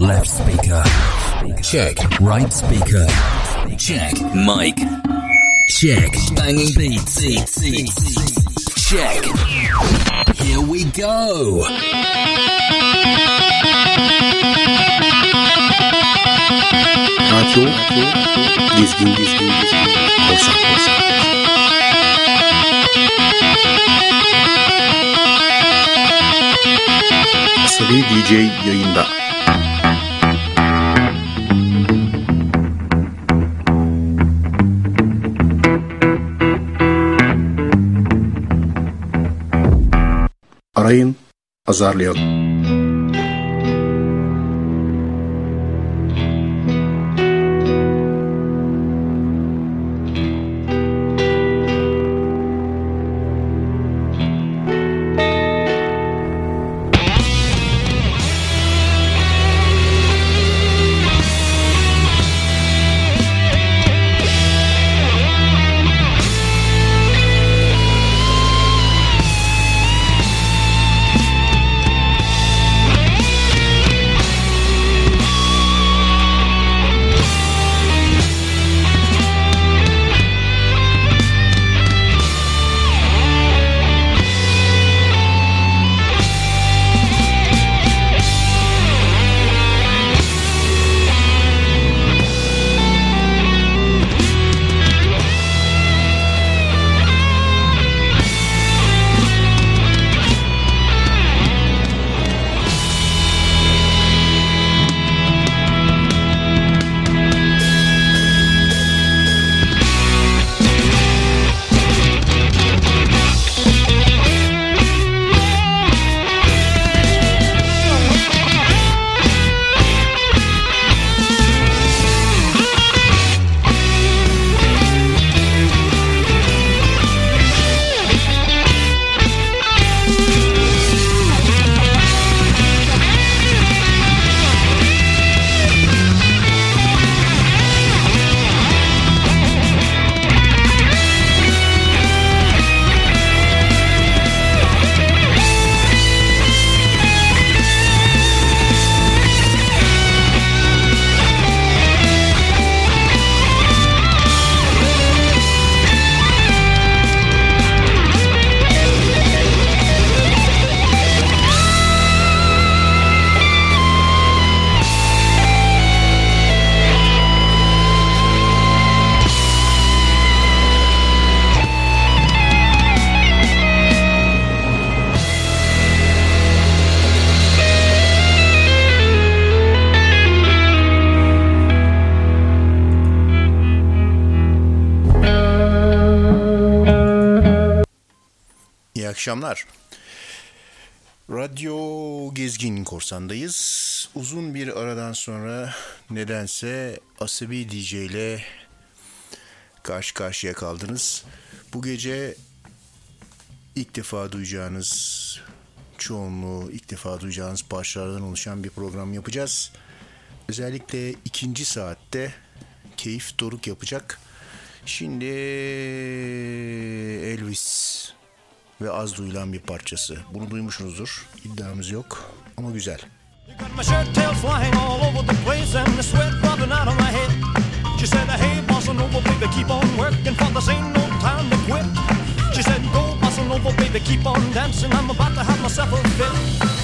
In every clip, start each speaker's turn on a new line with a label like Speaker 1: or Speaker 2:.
Speaker 1: Left speaker. Check. Right speaker. Check. Mic. Check. Banging beats. Check. Here we go.
Speaker 2: Radyo Dizgin Dizgin Dizgin Korsan Korsan Asabi DJ yayında Arayın, azarlayalım.
Speaker 3: Akşamlar. Radyo Gezgin Korsan'dayız. Uzun bir aradan sonra nedense Asabi DJ ile karşı karşıya kaldınız. Bu gece ilk defa duyacağınız çoğunluğu ilk defa duyacağınız parçalardan oluşan bir program yapacağız. Özellikle ikinci saatte keyif doruk yapacak. Şimdi Elvis ve az duyulan bir parçası. Bunu duymuşsunuzdur. İddiamız yok ama güzel.
Speaker 4: She said, Go, bossa nova, baby, keep on dancing. I'm about to have myself a fit.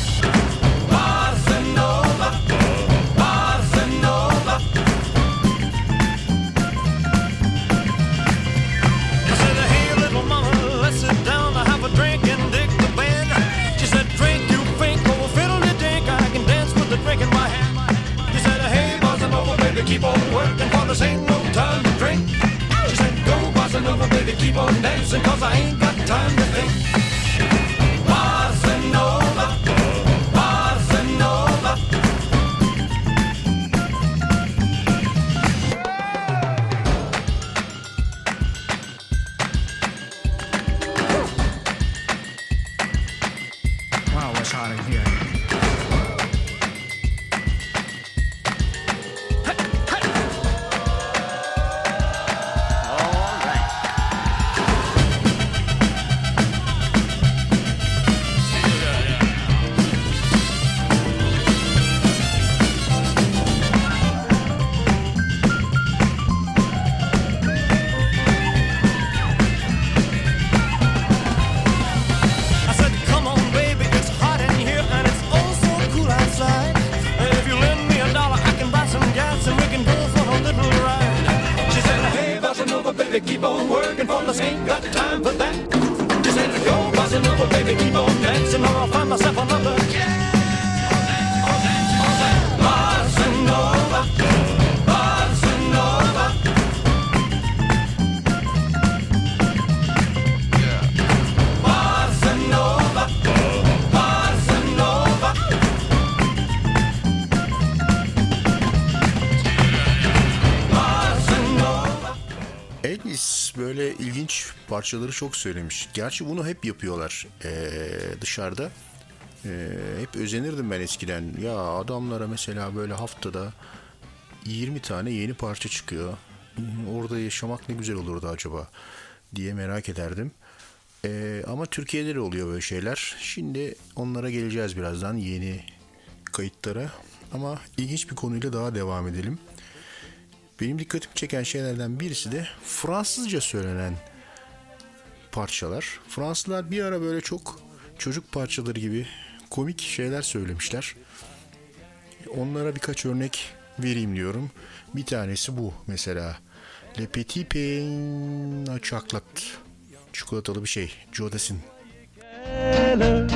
Speaker 3: Parçaları çok söylemiş. Gerçi bunu hep yapıyorlar ee, dışarıda. Ee, hep özenirdim ben eskiden. Ya adamlara mesela böyle haftada 20 tane yeni parça çıkıyor. Orada yaşamak ne güzel olurdu acaba diye merak ederdim. Ee, ama Türkiye'de de oluyor böyle şeyler. Şimdi onlara geleceğiz birazdan yeni kayıtlara. Ama ilginç bir konuyla daha devam edelim. Benim dikkatimi çeken şeylerden birisi de Fransızca söylenen parçalar. Fransızlar bir ara böyle çok çocuk parçaları gibi komik şeyler söylemişler. Onlara birkaç örnek vereyim diyorum. Bir tanesi bu mesela. Le Petit Pain à Chocolat. Çikolatalı bir şey. Joe Dassin.
Speaker 5: elle.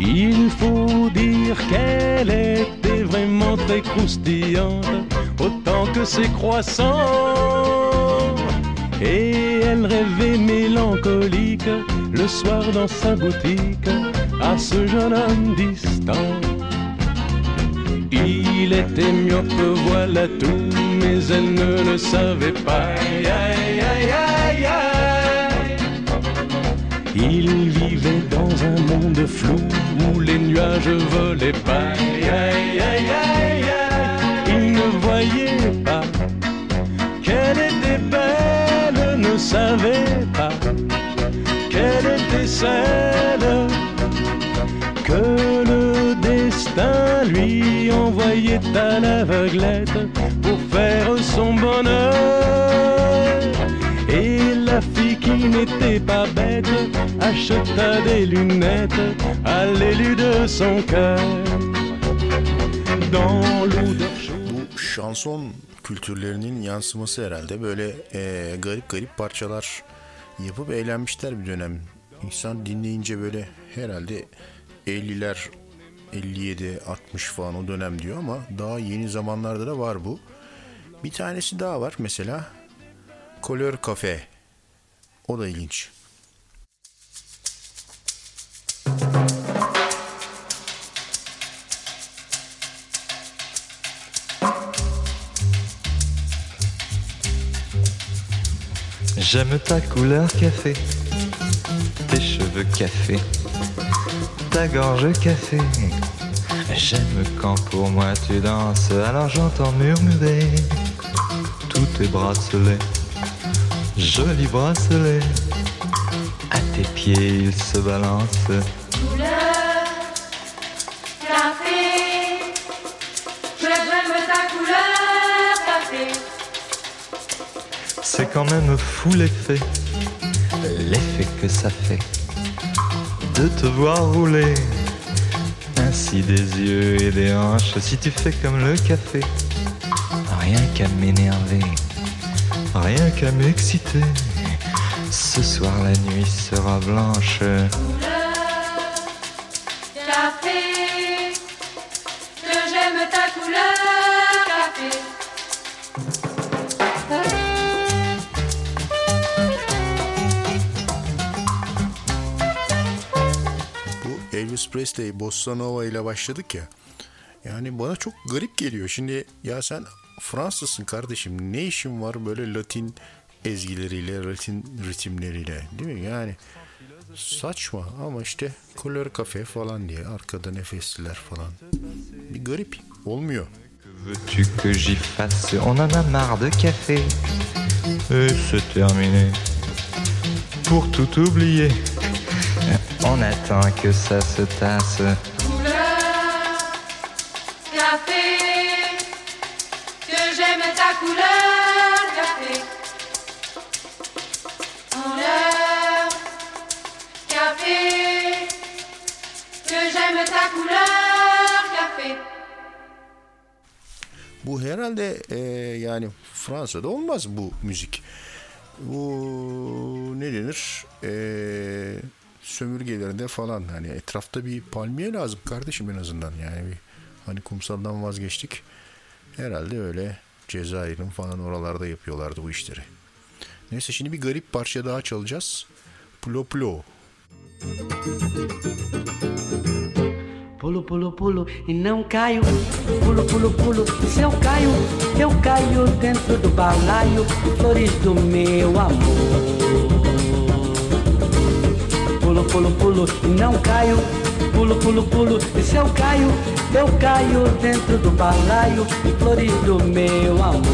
Speaker 5: Il faut dire qu'elle était vraiment très croustillante, autant que ses croissants. Et elle rêvait mélancolique le soir dans sa boutique à ce jeune homme distant. Il était myope, voilà tout, mais elle ne le savait pas. Aïe, aïe, aïe, aïe. Il vivait dans un monde flou où les nuages volaient pas. Aïe, aïe, aïe, aïe. Il ne voyait pas savait pas qu'elle était celle que le destin lui envoyait à l'aveuglette pour faire son bonheur. Et la fille qui n'était pas bête acheta des lunettes à l'élu de son cœur. Dans l'odeur chaude.
Speaker 3: Kültürlerinin yansıması herhalde. Böyle e, garip garip parçalar yapıp eğlenmişler bir dönem. İnsan dinleyince böyle herhalde 50'ler 57 60 falan o dönem diyor ama daha yeni zamanlarda da var bu. Bir tanesi daha var mesela Color Cafe. O da ilginç.
Speaker 6: J'aime ta couleur café, tes cheveux café, ta gorge café. J'aime quand pour moi tu danses, alors j'entends murmurer tous tes bracelets, jolis bracelets. À tes pieds ils se balancent, quand même fou l'effet, l'effet que ça fait de te voir rouler. Ainsi des yeux et des hanches, si tu fais comme le café, rien qu'à m'énerver, rien qu'à m'exciter. Ce soir la nuit sera blanche.
Speaker 3: Presley Bossa Nova ile başladık ya. Yani bana çok garip geliyor. Şimdi ya sen Fransızsın kardeşim. Ne işin var böyle Latin ezgileriyle, Latin ritimleriyle değil mi? Yani saçma ama işte Color Cafe falan diye arkada nefesliler falan. Bir garip. Olmuyor.
Speaker 6: Veux-tu que j'y fasse On en a marre de café. Et c'est terminé. Pour tout oublier, on attend que ça se tasse.
Speaker 7: Couleur café. Que j'aime ta couleur café. Couleur café. Que j'aime ta couleur café.
Speaker 3: Bu herhalde e, yani Fransa'da olmaz bu müzik. Bu ne denir? E,
Speaker 8: sömürgelerinde falan hani etrafta bir palmiye lazım kardeşim en azından yani bir hani kumsaldan vazgeçtik. Herhalde öyle Cezayir'in falan oralarda yapıyorlardı bu işleri. Neyse şimdi bir garip parça daha çalacağız. Plo Plo.
Speaker 9: Pulo, pulo, pulo e não caio. Pulo, pulo, pulo. Se eu caio, eu caio dentro do balaio. Flores do meu amor. Pulo, pulo, pulo e não caio. Pulo, pulo, pulo. E se eu caio, eu caio dentro do balaio. Flores do meu amor.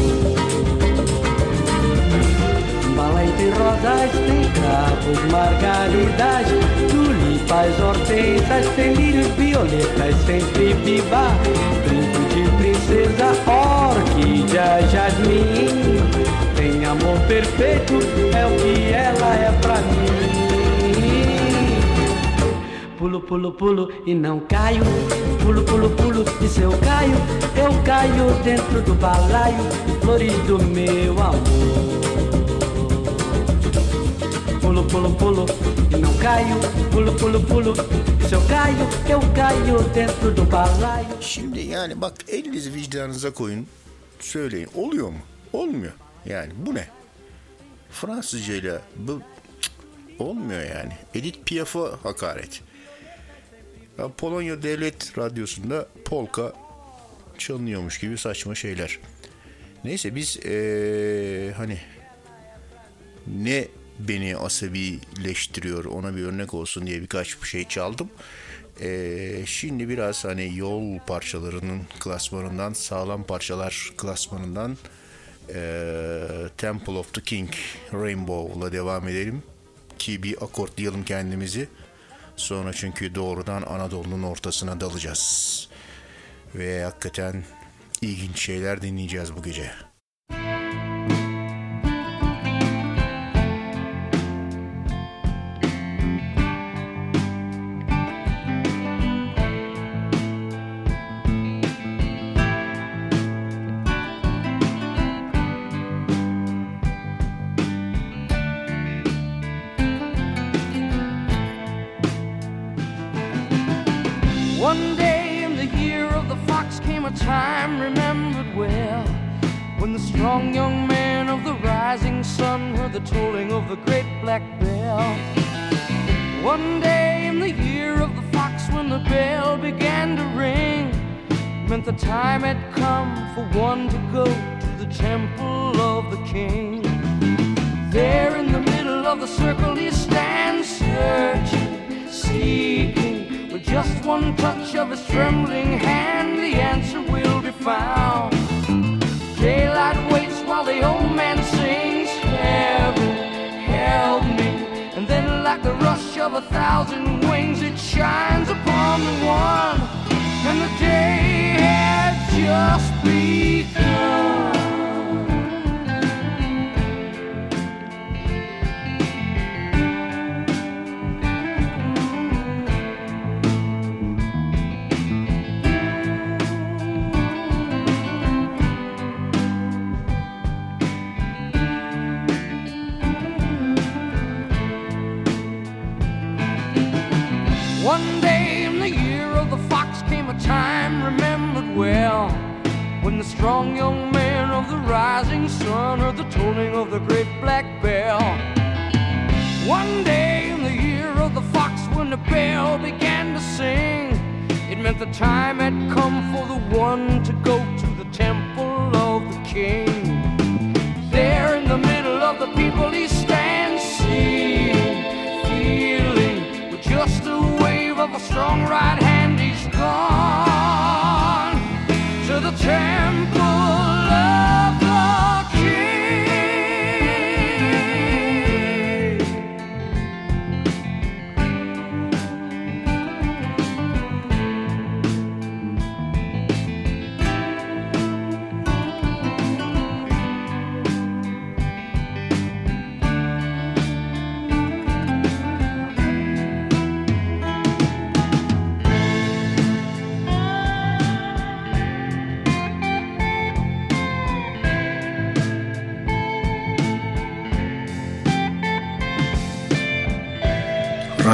Speaker 9: Balaio tem rosas, tem cravos, margaridas, tulipas, hortensas, tem lírios, violetas, sempre viva. Brinco de princesa, orquídea, jasmim. Tem amor perfeito, é o que ela é pra mim. Pulo, pulo, pulo e não caio. Pulo, pulo, pulo e se eu caio, eu caio dentro do balaio. Flores do meu amor. Pulo, pulo, pulo e não caio. Pulo, pulo, pulo. E.
Speaker 8: Şimdi yani bak elinizi vicdanınıza koyun. Söyleyin. Oluyor mu? Olmuyor. Yani bu ne? Fransızca ile bu olmuyor yani. Edith Piaf'a hakaret. Ya Polonya Devlet Radyosu'nda polka çalınıyormuş gibi saçma şeyler. Neyse biz eee, hani ne beni asabileştiriyor ona bir örnek olsun diye birkaç bir şey çaldım. Ee, şimdi biraz hani yol parçalarının klasmanından sağlam parçalar klasmanından ee, Temple of the King Rainbow'la devam edelim ki bir akortlayalım kendimizi. Sonra çünkü doğrudan Anadolu'nun ortasına dalacağız. Ve hakikaten ilginç şeyler dinleyeceğiz bu gece.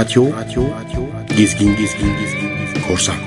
Speaker 8: Radyo, radyo, gezgin, gezgin, gezgin, korsan,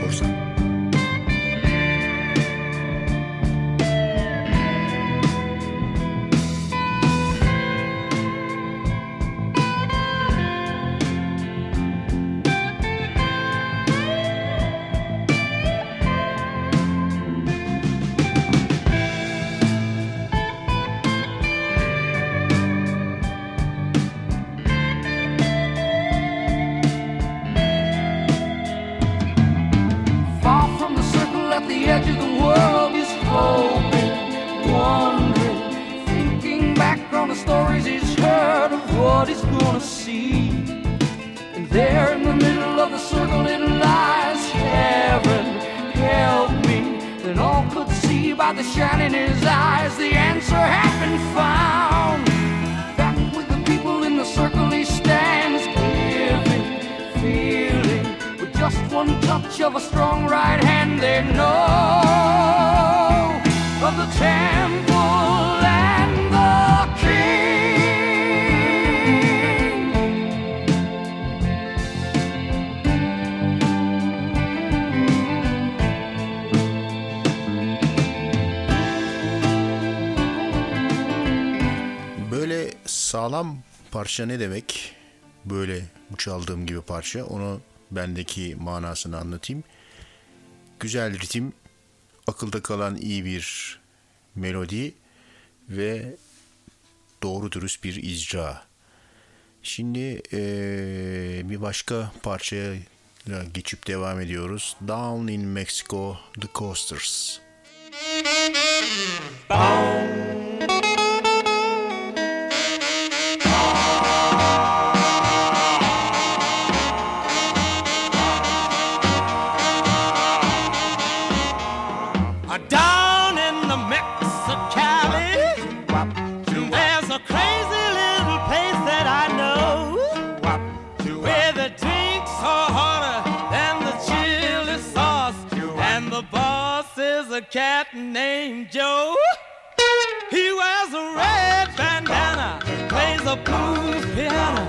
Speaker 10: of a strong right hand, they know of the temple and the king.
Speaker 3: Böyle sağlam parça ne demek? Böyle bu çaldığım gibi parça. Onu bendeki manasını anlatayım. Güzel ritim, akılda kalan iyi bir melodi ve doğru dürüst bir icra. Şimdi eee, bir başka parçaya geçip devam ediyoruz. Down in Mexico, The Coasters.
Speaker 11: Uh, a cat named Joe. He wears a red bandana, plays a blues piano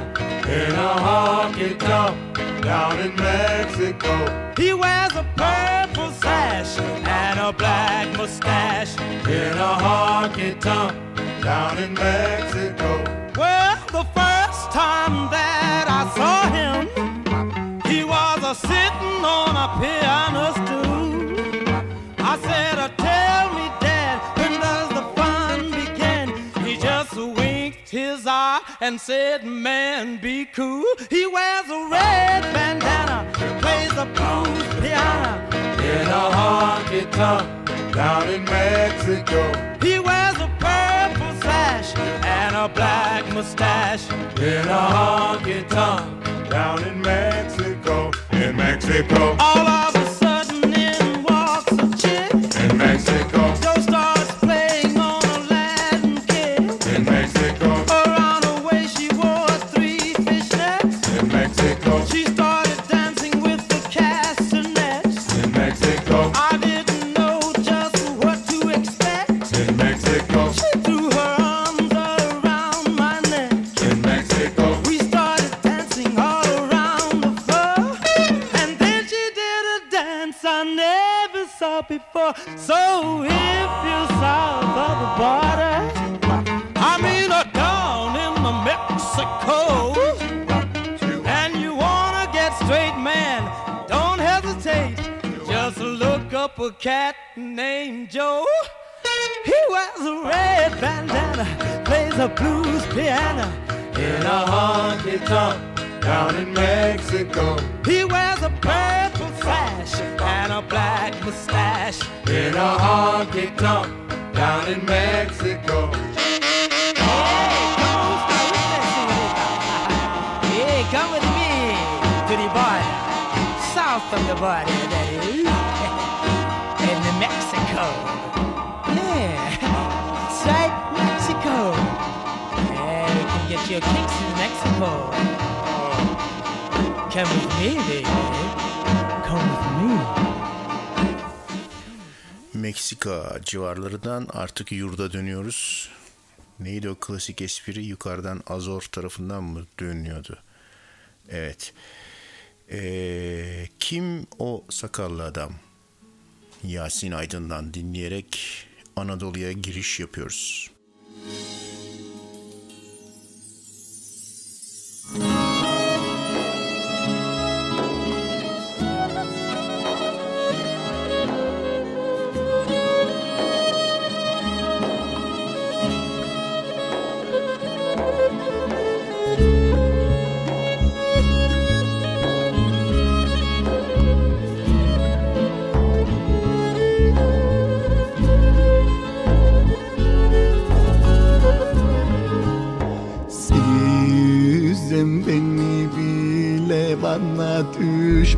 Speaker 12: in a honky tonk down in Mexico.
Speaker 11: He wears a purple sash and a black mustache.
Speaker 12: In a honky tonk down in Mexico.
Speaker 11: Well, the first time that I saw him, he was a sitting on a piano stool. And said, "Man, be cool." He wears a red bandana, plays a blues piano.
Speaker 12: In a honky tonk down in Mexico.
Speaker 11: He wears a purple sash and a black mustache.
Speaker 12: In a honky tonk down in Mexico. In Mexico.
Speaker 11: All of So if you're south of the border, I mean uh, down in the Mexico, and you wanna get straight, man, don't hesitate. Just look up a cat named Joe. He wears a red bandana, plays a blues piano.
Speaker 12: In a honky tonk down in Mexico.
Speaker 11: He wears a purple and a black mustache.
Speaker 12: In a honky tonk down in Mexico.
Speaker 11: Hey, come with me to the border, south of the border, that is, in New Mexico. Yeah, it's right, Mexico. Yeah, you can get your kicks in Mexico. Come with me, baby. Come with me.
Speaker 3: Meksika civarlarından artık yurda dönüyoruz. Neydi o klasik espri? Yukarıdan Azor tarafından mı dönüyordu? Evet. Ee, kim o sakallı adam? Yasin Aydın'dan dinleyerek Anadolu'ya giriş yapıyoruz.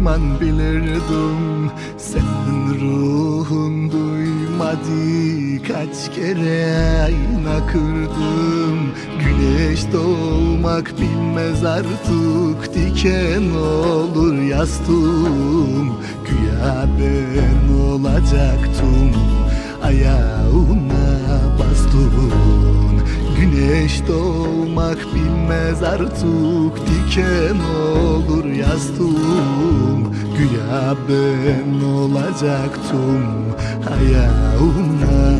Speaker 13: Düşman bilirdim Senin ruhun duymadı. Kaç kere ayna kırdım Güneş doğmak bilmez artık. Diken olur yastığım Güya ben olacaktım. Ayağına bastın Güneş doğmak bilmez artık diken olur yastığım. Güya ben olacaktım ayağına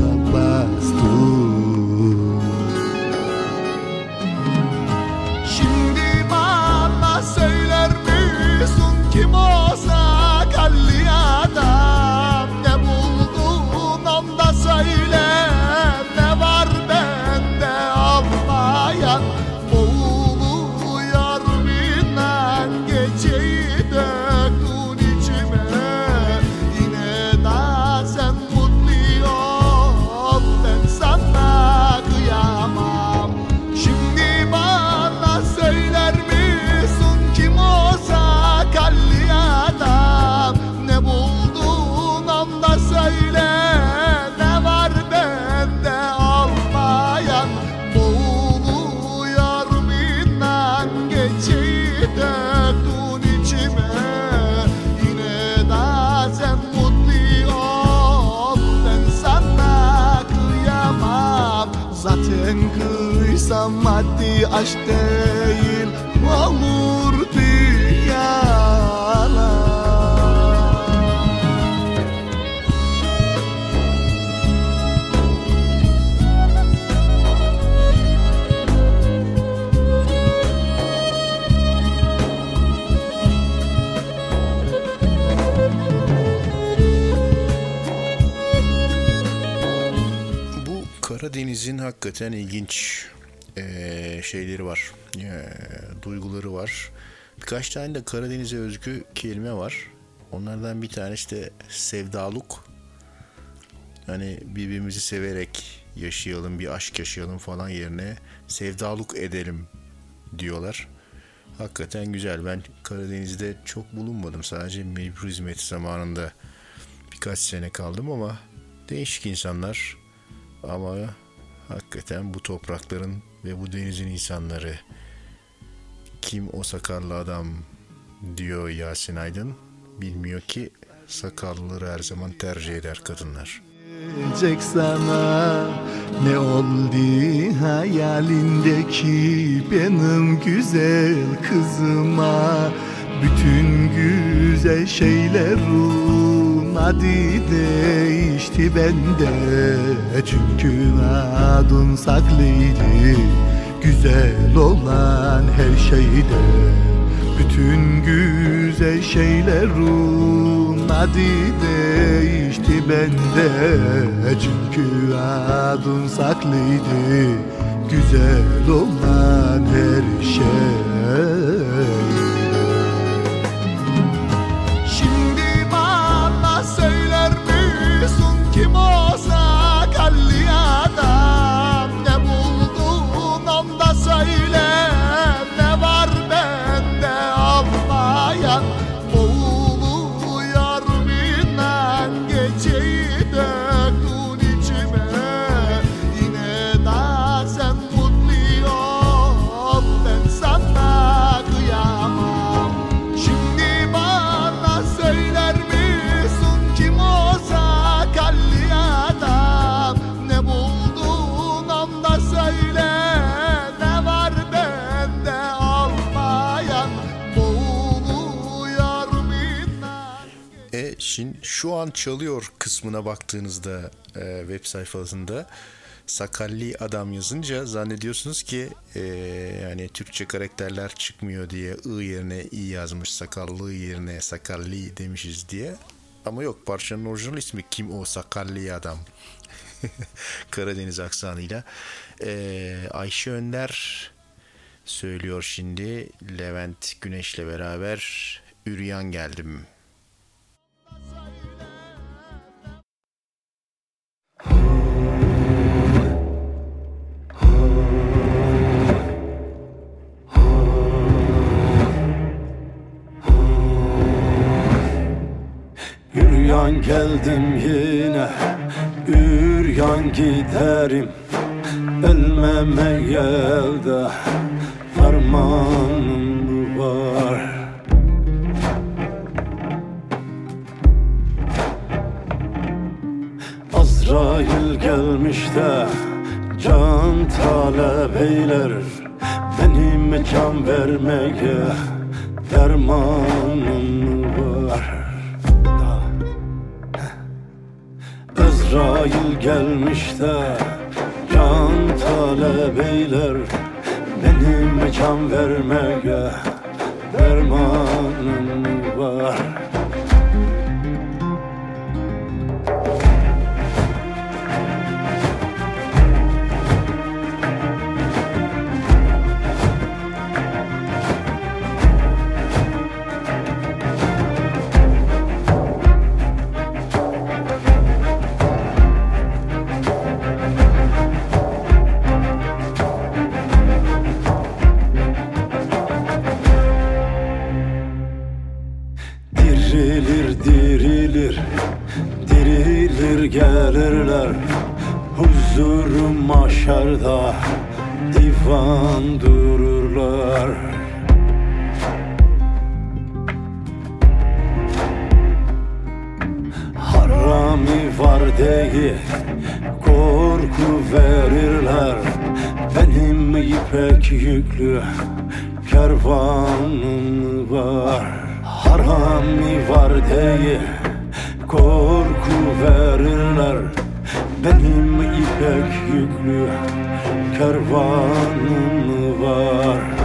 Speaker 3: Hakikaten ilginç eee, şeyleri var. Eee, duyguları var. Birkaç tane de Karadeniz'e özgü kelime var. Onlardan bir tanesi de sevdaluk. Hani birbirimizi severek yaşayalım, bir aşk yaşayalım falan yerine sevdaluk edelim diyorlar. Hakikaten güzel. Ben Karadeniz'de çok bulunmadım. Sadece mecbur hizmet zamanında birkaç sene kaldım ama değişik insanlar ama hakikaten bu toprakların ve bu denizin insanları kim o sakallı adam diyor Yasin Aydın bilmiyor ki sakallıları her zaman tercih eder kadınlar.
Speaker 13: Gelecek sana ne oldu hayalindeki benim güzel kızıma bütün güzel şeylerin adı değişti bende. Çünkü adın saklıydı. Güzel olan her şeyde. Bütün güzel şeylerin adı değişti bende. Çünkü adın saklıydı. Güzel olan her şey
Speaker 3: şu an çalıyor kısmına baktığınızda e, web sayfasında sakalli adam yazınca zannediyorsunuz ki e, yani Türkçe karakterler çıkmıyor diye ı yerine i yazmış sakallı yerine sakalli demişiz diye. Ama yok parçanın orijinal ismi kim o sakalli adam. Karadeniz aksanıyla. E, Ayşe Önder söylüyor şimdi Levent Güneş'le beraber Üryan geldim.
Speaker 14: Üryan geldim yine Üryan giderim. Ölmeme elde Fermanım var Azrail gelmiş de Can talep eyler. Benim can vermeye Dermanım var. Azrail gelmiş de Can talep eyler. Benim can vermeye Dermanım var gelirler. Huzurum maşarda Divan dururlar. Harami var değil Korku verirler. Benim ipek yüklü Kervanım var. Harami var değil Korku verirler. Benim ipek yüklü Kervanım var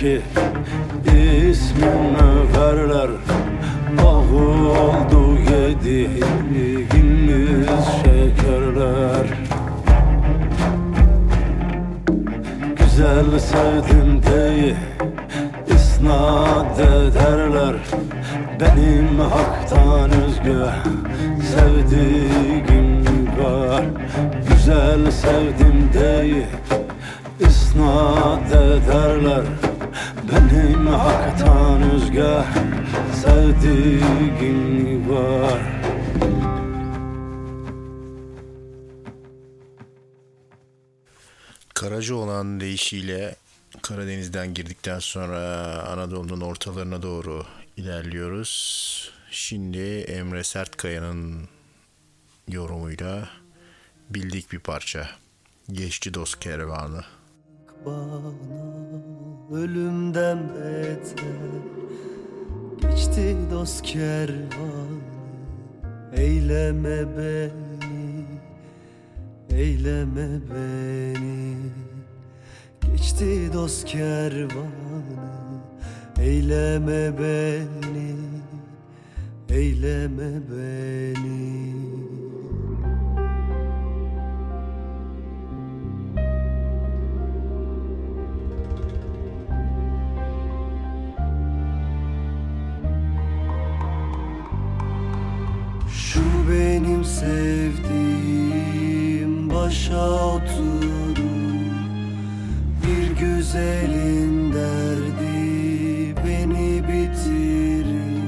Speaker 14: ki ismimi verler. Ahu oldu yediğimiz şekerler. Güzel sevdim diye isnat ederler. Benim haktan özgü sevdiğim var. Güzel sevdim diye isnat ederler Benim haktan özgü sevdiğim var
Speaker 3: Karaca olan deyişiyle Karadeniz'den girdikten sonra Anadolu'nun ortalarına doğru ilerliyoruz. Şimdi Emre Sertkaya'nın yorumuyla bildik bir parça. Geçti dost kervanı.
Speaker 15: Bana ölümden beter. Geçti dost kervanı Eyleme beni Eyleme beni. Geçti dost kervanı Eyleme beni Eyleme beni Şu benim sevdiğim başa oturur Bir güzelin derdi beni bitirir.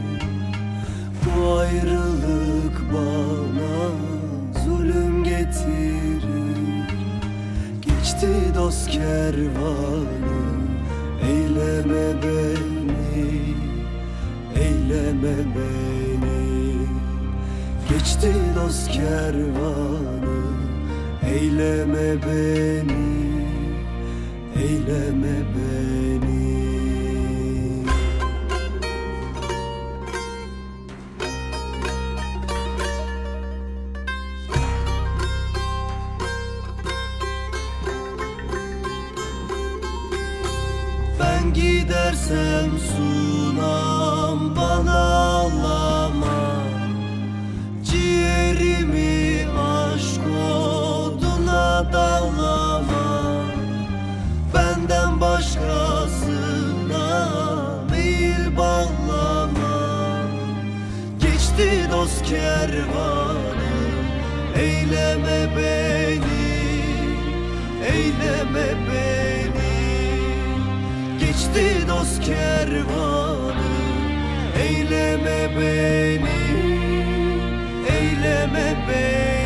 Speaker 15: Bu ayrılık bana zulüm getirir. Geçti dost kervanı eyleme beni Eyleme beni. Geçti dost kervanı Eyleme beni Eyleme beni. Ben gidersem sunam bana ağlama Geçti dost kervanı Eyleme beni Eyleme beni. Geçti dost kervanı Eyleme beni Eyleme beni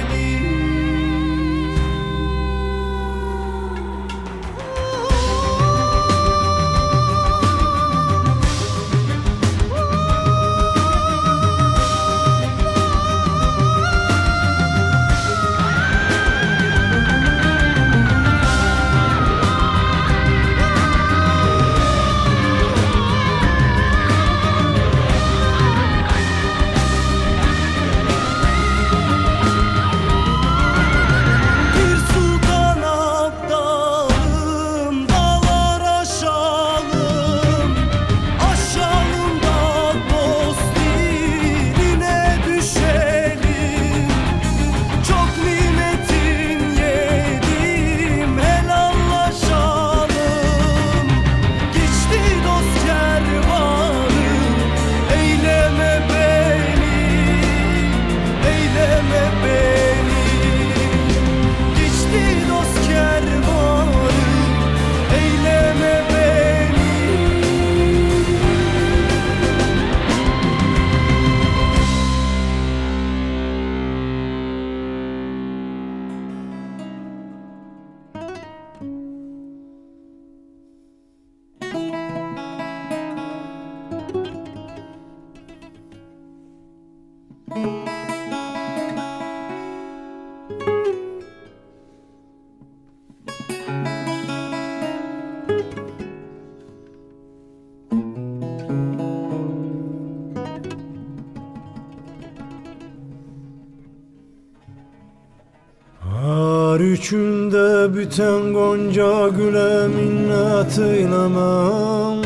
Speaker 14: biten gonca güle minnet eylemem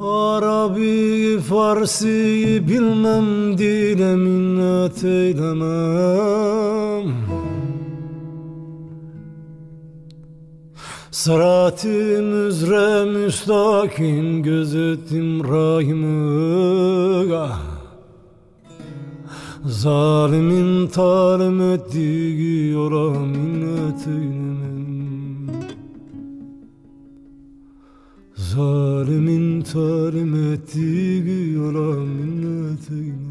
Speaker 14: Arabi Farsi bilmem dile minnet eylemem Sırat-ı müzre müstakim gözetim rahimı ah. Zalimin talim ettiği yola minnet eylemem Zalimin talim ettiği yola minnet eylemem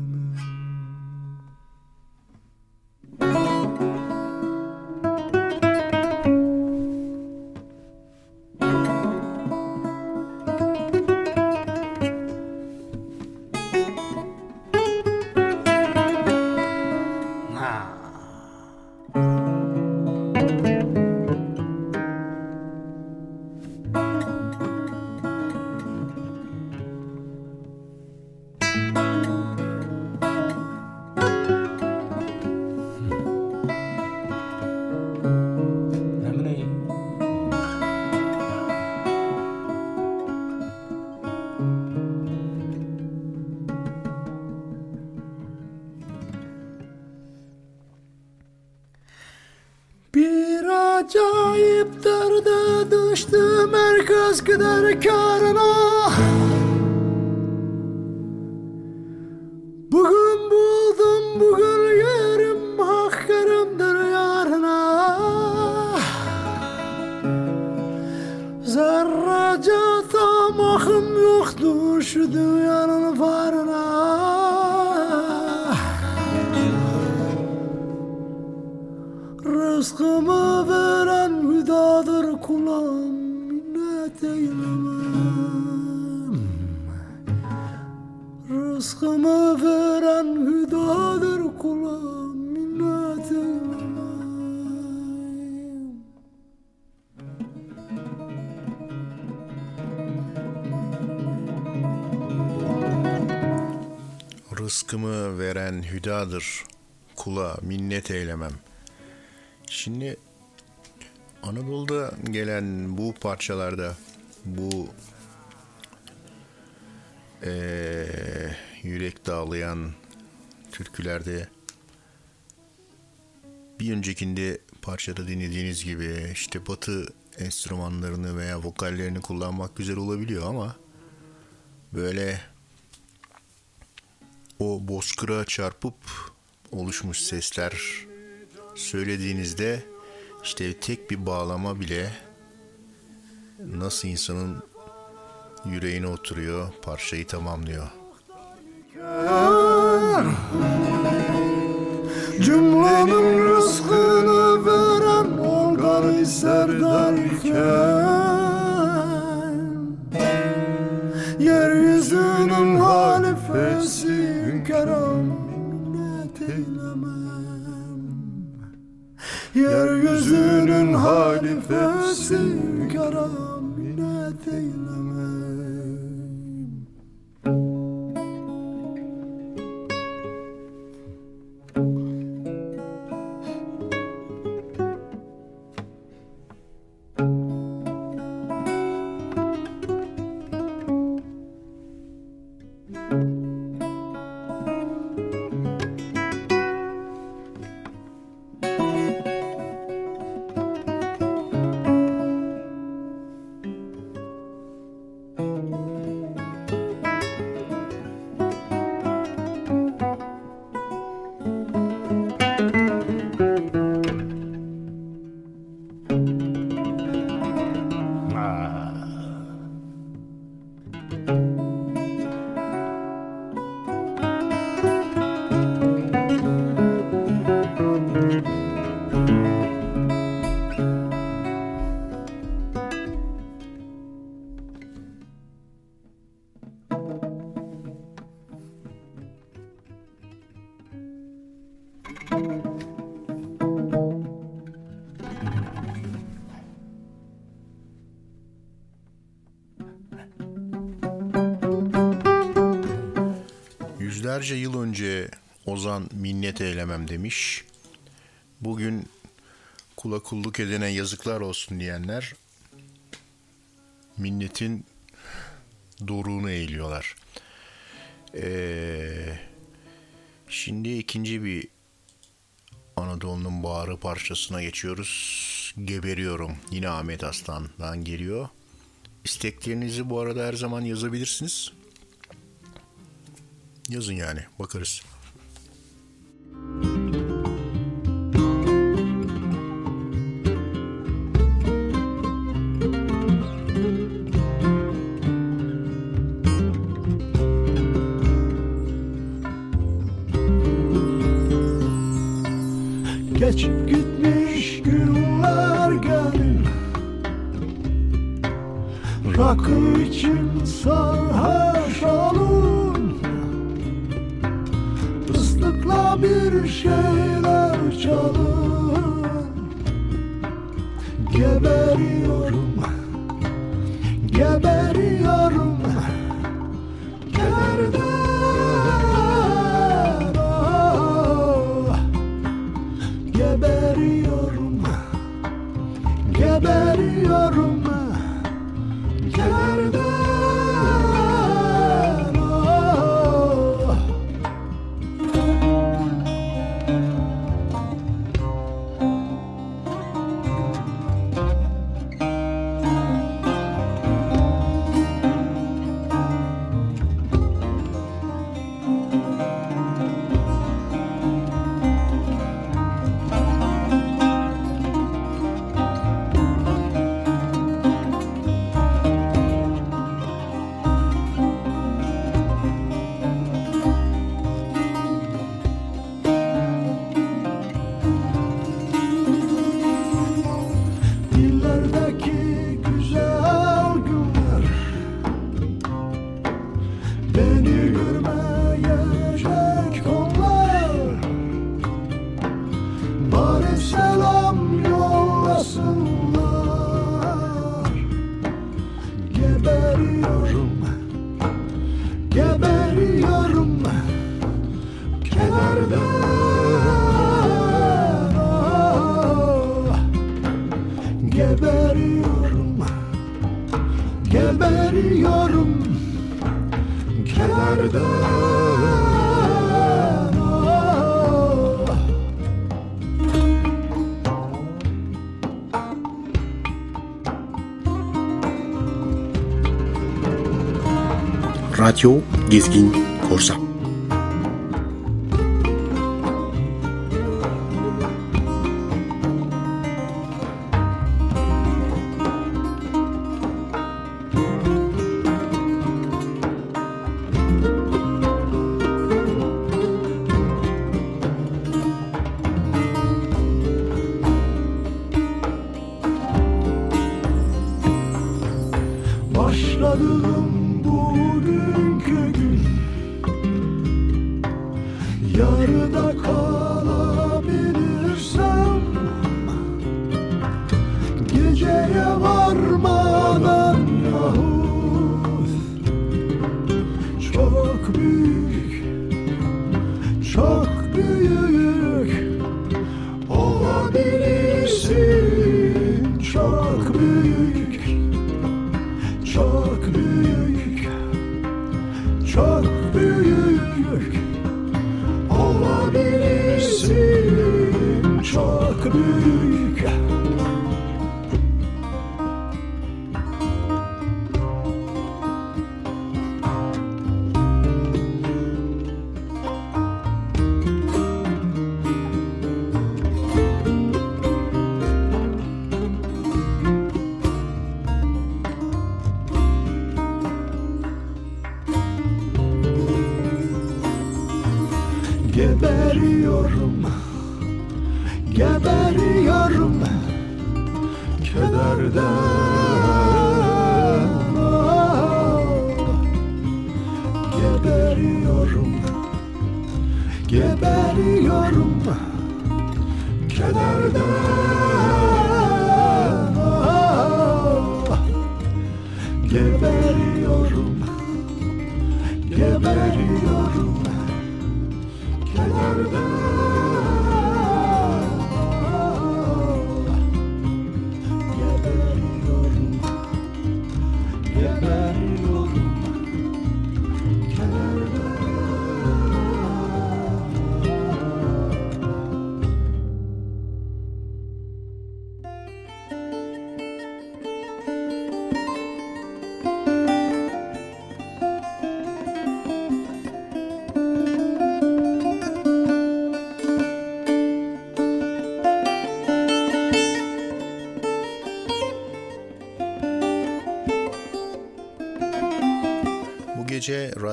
Speaker 16: hüdadır,
Speaker 3: kula minnet eylemem. Şimdi Anadolu'da gelen bu parçalarda, bu eee, yürek dağlayan türkülerde bir öncekinde parçada dinlediğiniz gibi işte batı enstrümanlarını veya vokallerini kullanmak güzel olabiliyor ama böyle o bozkıra çarpıp oluşmuş sesler söylediğinizde işte tek bir bağlama bile nasıl insanın yüreğine oturuyor, parçayı tamamlıyor.
Speaker 16: Cümlenin rızkını veren Olgar ister derken minnet eylemem. Yeryüzünün
Speaker 3: Ozan minnet eylemem demiş. Bugün kula kulluk edene yazıklar olsun diyenler minnetin doruğunu eğiliyorlar. Ee, şimdi ikinci bir Anadolu'nun bağrı parçasına geçiyoruz. Geberiyorum. Yine Ahmet Aslan'dan geliyor. İsteklerinizi bu arada her zaman yazabilirsiniz. Yazın yani bakarız.
Speaker 16: Geçip Radyo Gezgin Korsan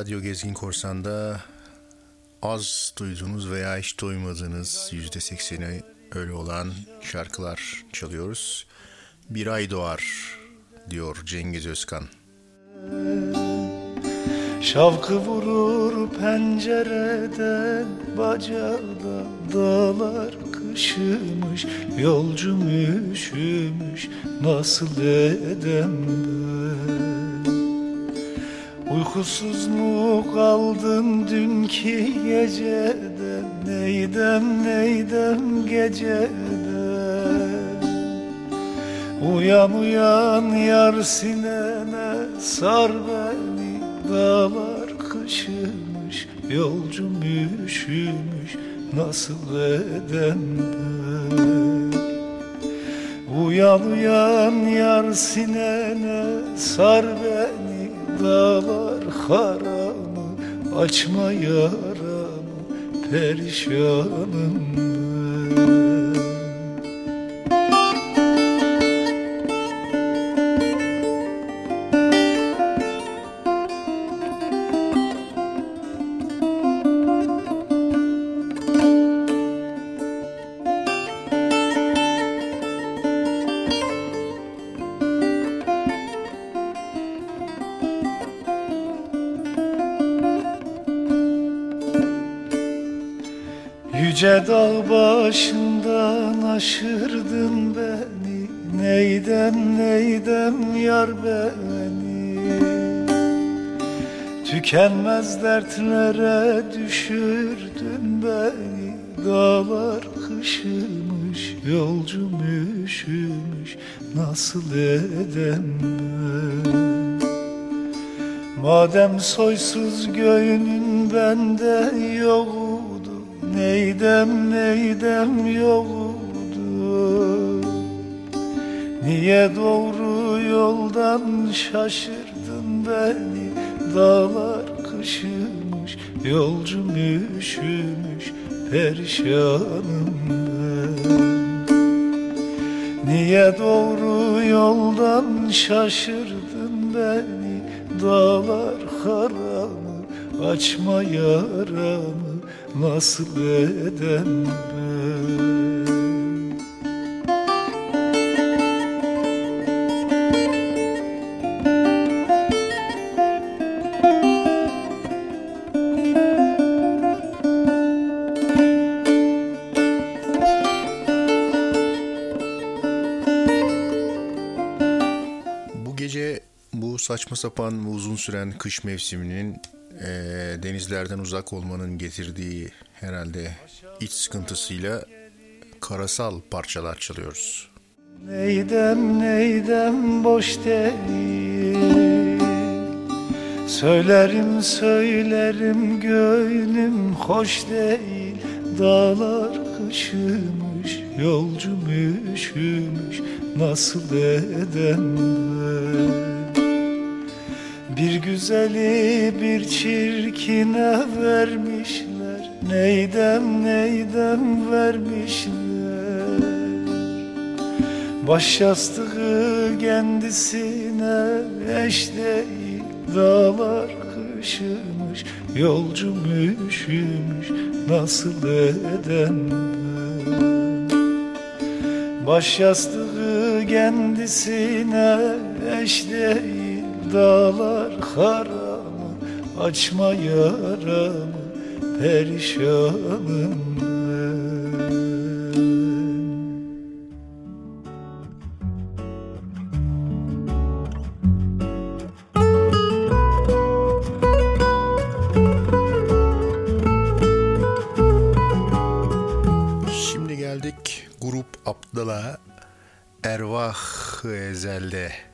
Speaker 3: Radyo Gezgin Korsan'da az duyduğunuz veya hiç duymadığınız yüzde sekseni öyle olan şarkılar çalıyoruz. Bir ay doğar diyor Cengiz Özkan.
Speaker 17: Şavkı vurur pencereden bacada dağlar kışımış Yolcum üşümüş nasıl edem ben Uykusuz mu kaldın dünkü geceden? Neydem neydem geceden? Uyan uyan yar sinene sar beni. Dağlar kışımış yolcum üşümüş. Nasıl edem ben? Uyan uyan yar sinene sar beni. Dağlar haramı açma yaramı Perişanım ben Tükenmez dertlere düşürdün beni Dağlar kışımış Yolcum üşümüş. Nasıl edem ben? Madem soysuz göğünün bende yoktu Neydem neydem yoktu Niye doğru yoldan şaşırdın Ben Niye doğru yoldan şaşırdın beni? Dağlar haramı Açma yaramı Nasıl edem ben
Speaker 3: saçma sapan ve uzun süren kış mevsiminin eee, denizlerden uzak olmanın getirdiği herhalde iç sıkıntısıyla karasal parçalar çalıyoruz.
Speaker 17: Neydem neydem boş değil. Söylerim söylerim gönlüm hoş değil. Dağlar kışımış yolcum üşümüş Nasıl edem Bir güzeli bir çirkine vermişler. Neydem neydem vermişler? Baş yastığı kendisine eş değil Dağlar kışımış Yolcum üşümüş Nasıl edem ben Baş yastığı kendisine eş değil Dağlar haramı Açma yaramı Perişanım
Speaker 3: Şimdi geldik Grup Abdal'a Ervah Ezel'de.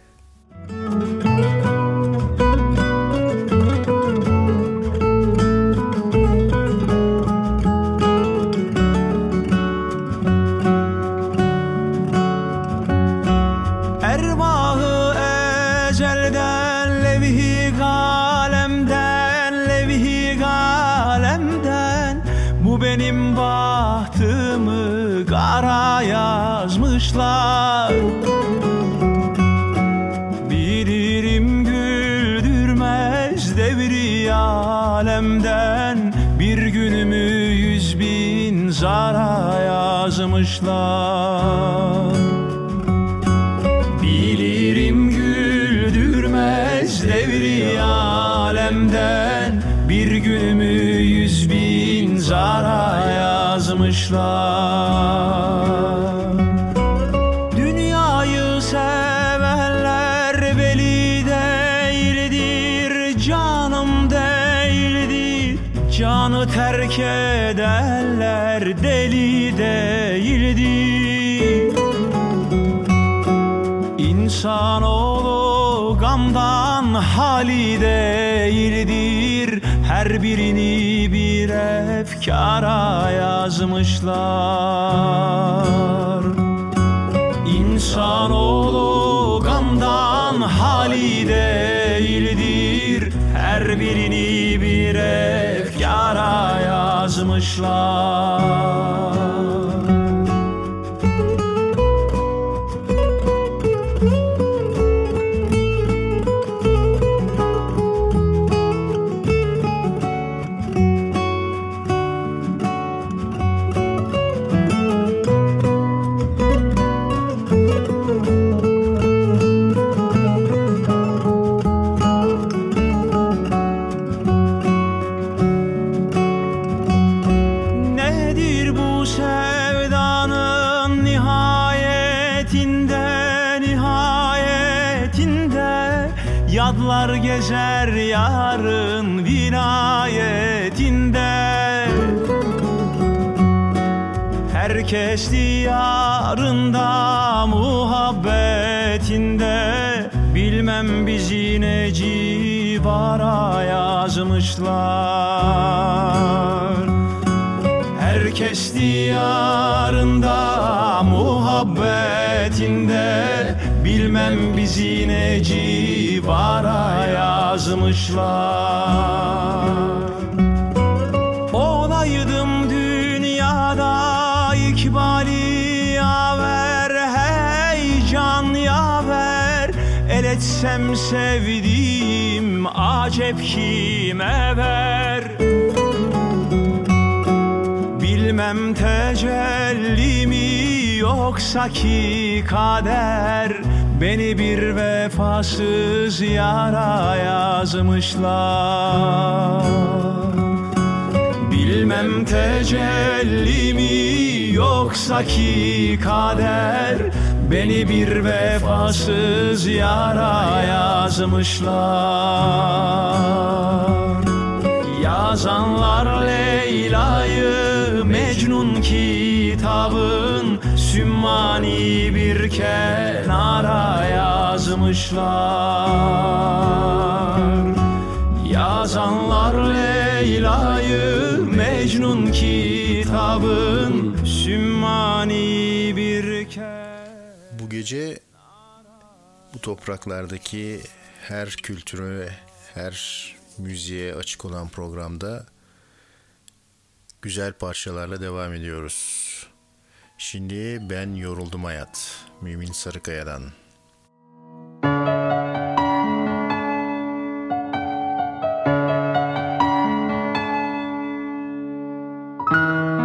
Speaker 18: Devri alemden Bir günümü yüz bin zara yazmışlar. Bilirim güldürmez devri alemden Bir günümü yüz bin zara yazmışlar hali değildir. Her birini bir efkara yazmışlar. İnsanoğlu gamdan hali değildir. Her birini bir efkara yazmışlar civara yazmışlar. Herkes diyarında muhabbetinde. Bilmem bizi ne civara yazmışlar. Olaydım dünyada ikbali yaver Hey can yaver. El etsem sevdiğim acep kime ver. Bilmem tecelli mi yoksa ki kader. Beni bir vefasız yara yazmışlar. Bilmem tecelli mi yoksa ki kader Beni bir vefasız yara yazmışlar. Yazanlar Leyla'yı Mecnun kitabın Sümmani bir kenara yazmışlar. Yazanlar Leyla'yı Mecnun kitabın Sümmani
Speaker 3: gece bu topraklardaki her kültüre, her müziğe açık olan programda güzel parçalarla devam ediyoruz. Şimdi ben yoruldum hayat. Mümin Sarıkaya'dan.
Speaker 19: Ben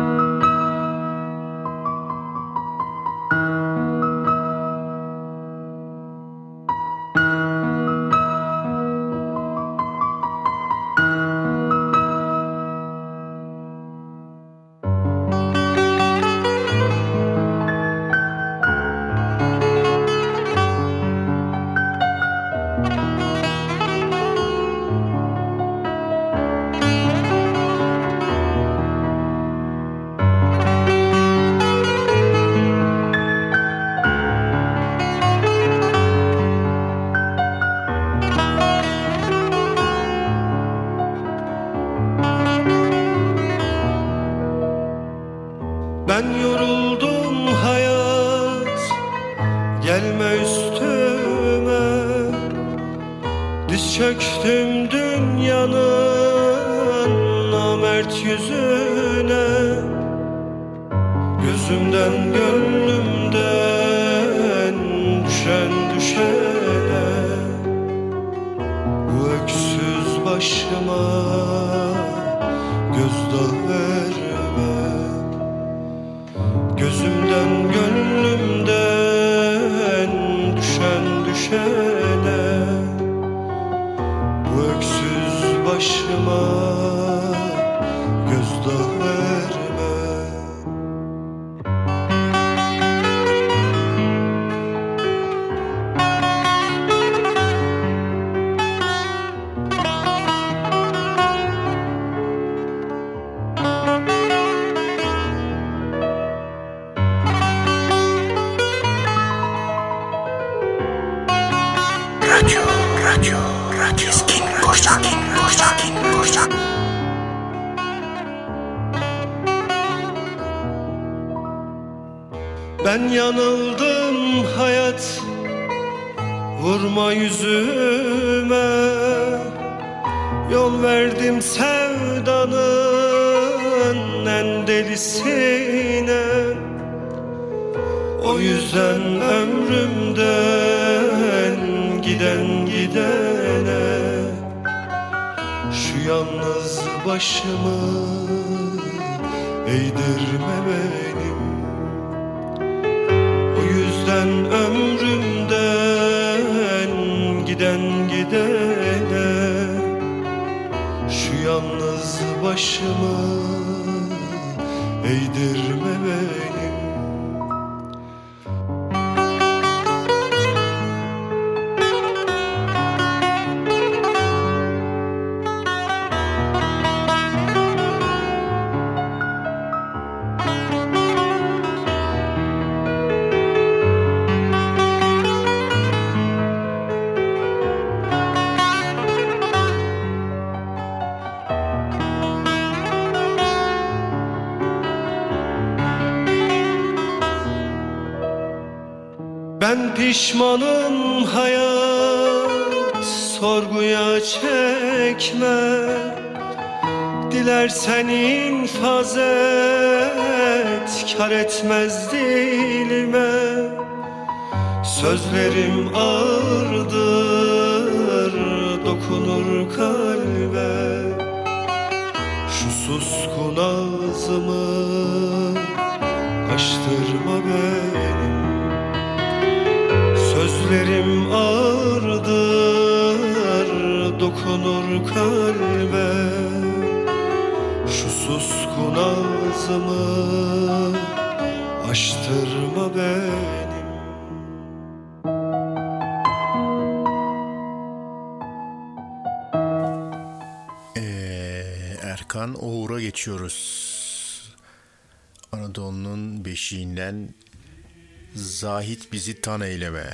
Speaker 3: Zahit bizi tan eyleme.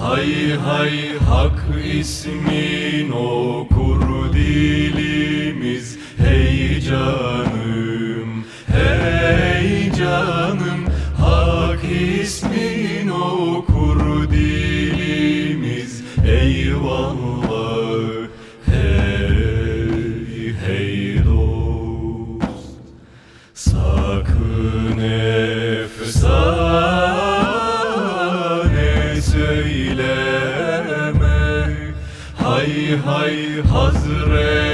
Speaker 20: Hay hay hak ismin okur dilimiz. Hey canım, hey canım Hak ismin okur dilimiz. Eyvallah hay
Speaker 3: hazret.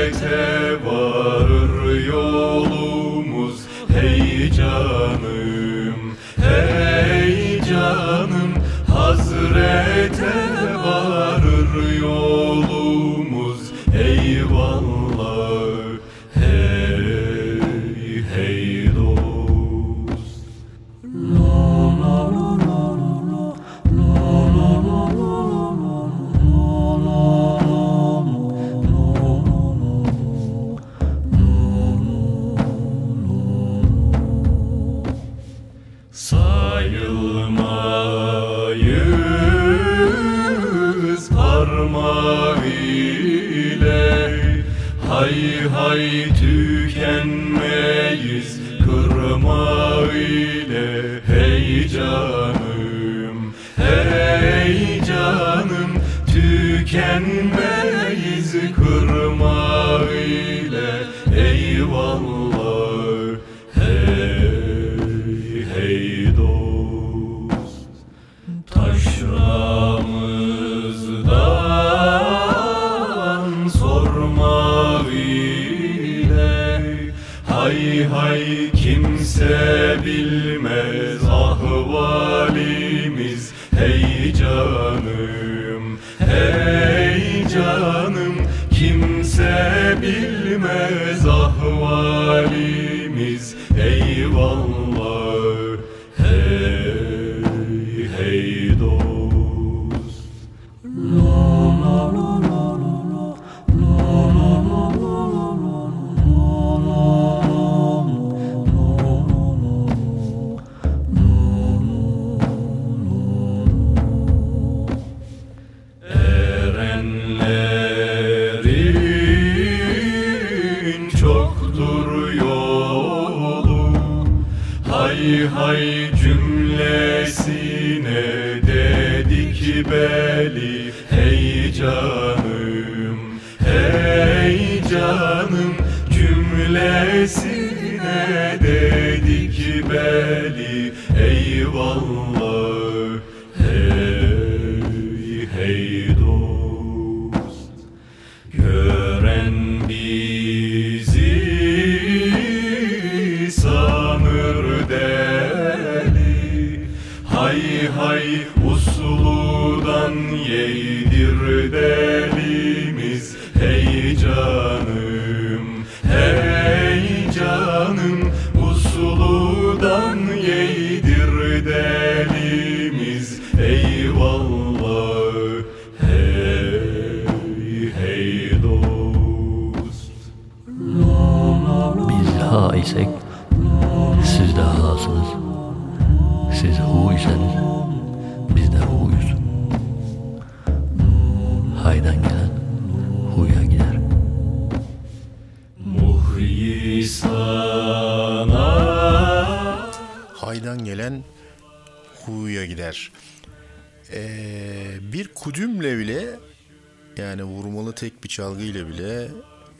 Speaker 3: Bir çalgıyla bile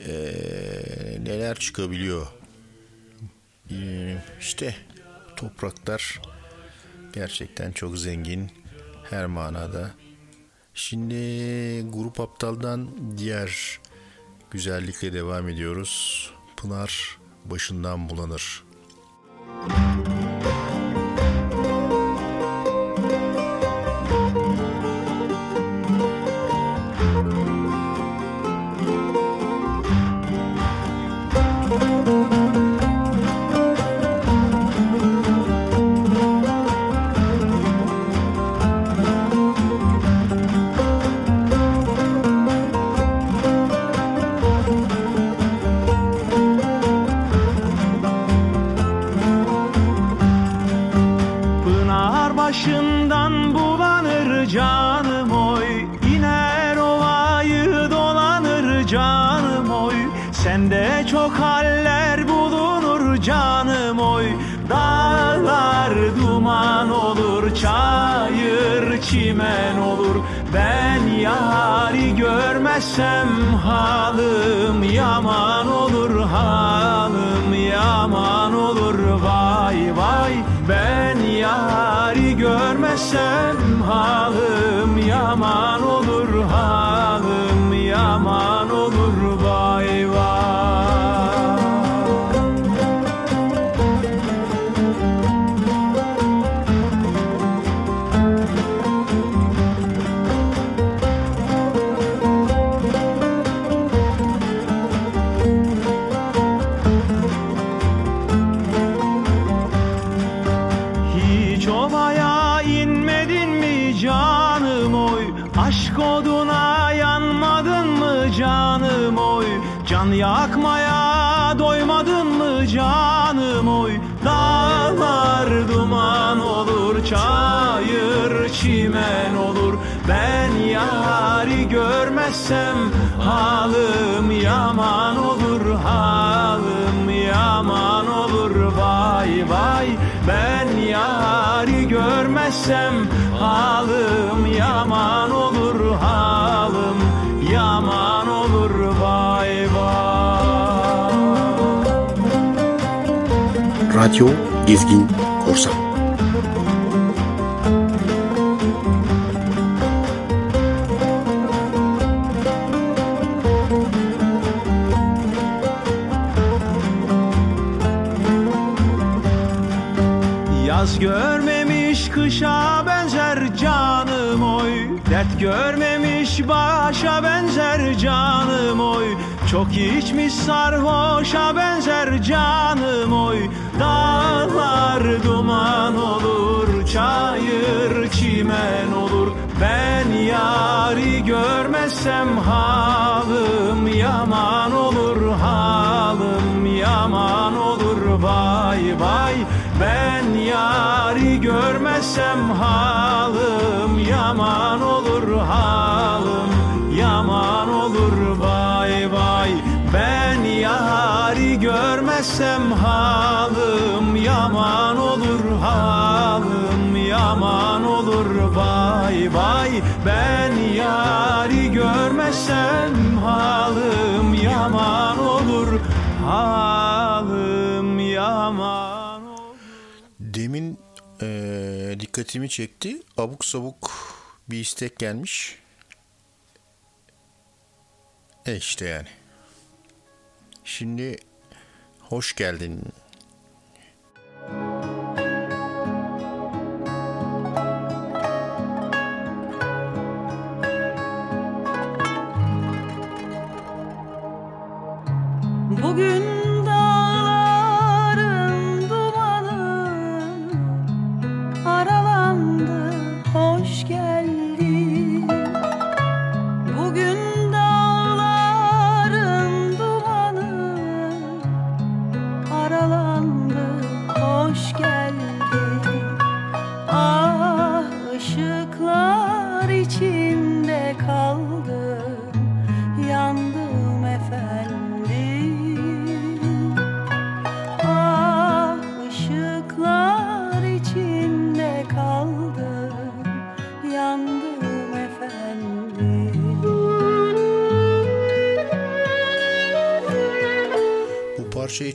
Speaker 3: ee, neler çıkabiliyor. Ee, işte topraklar gerçekten çok zengin her manada. Şimdi Grup Aptal'dan diğer güzellikle devam ediyoruz. Pınar başından bulanır.
Speaker 18: Pınar
Speaker 21: Radyo Gezgin Korsan.
Speaker 18: Yaz görmemiş kışa benzer canım oy. Dert görmemiş başa benzer canım oy. Çok içmiş sarhoşa benzer canım oy Dağlar duman olur çayır çimen olur. Ben yari görmezsem halim yaman olur Halim yaman olur. Vay vay ben yari görmezsem halim yaman görmezsem halim yaman olur halim yaman olur vay vay Ben yari görmezsem halim yaman olur halim yaman
Speaker 3: Demin eee, dikkatimi çekti. Abuk sabuk bir istek gelmiş. E işte yani. Şimdi hoş geldin.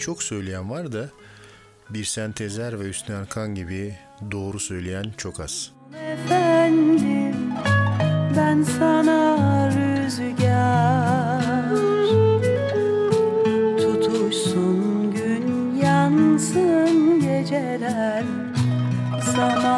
Speaker 22: çok söyleyen var da bir sentezer ve Hüsnü Erkan gibi doğru söyleyen çok az.
Speaker 23: Efendim ben sana rüzgar Tutuşsun gün yansın geceler sana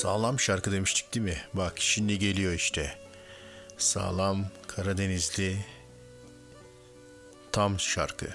Speaker 22: Sağlam şarkı demiştik değil mi? Bak şimdi geliyor işte. Sağlam Karadenizli tam şarkı.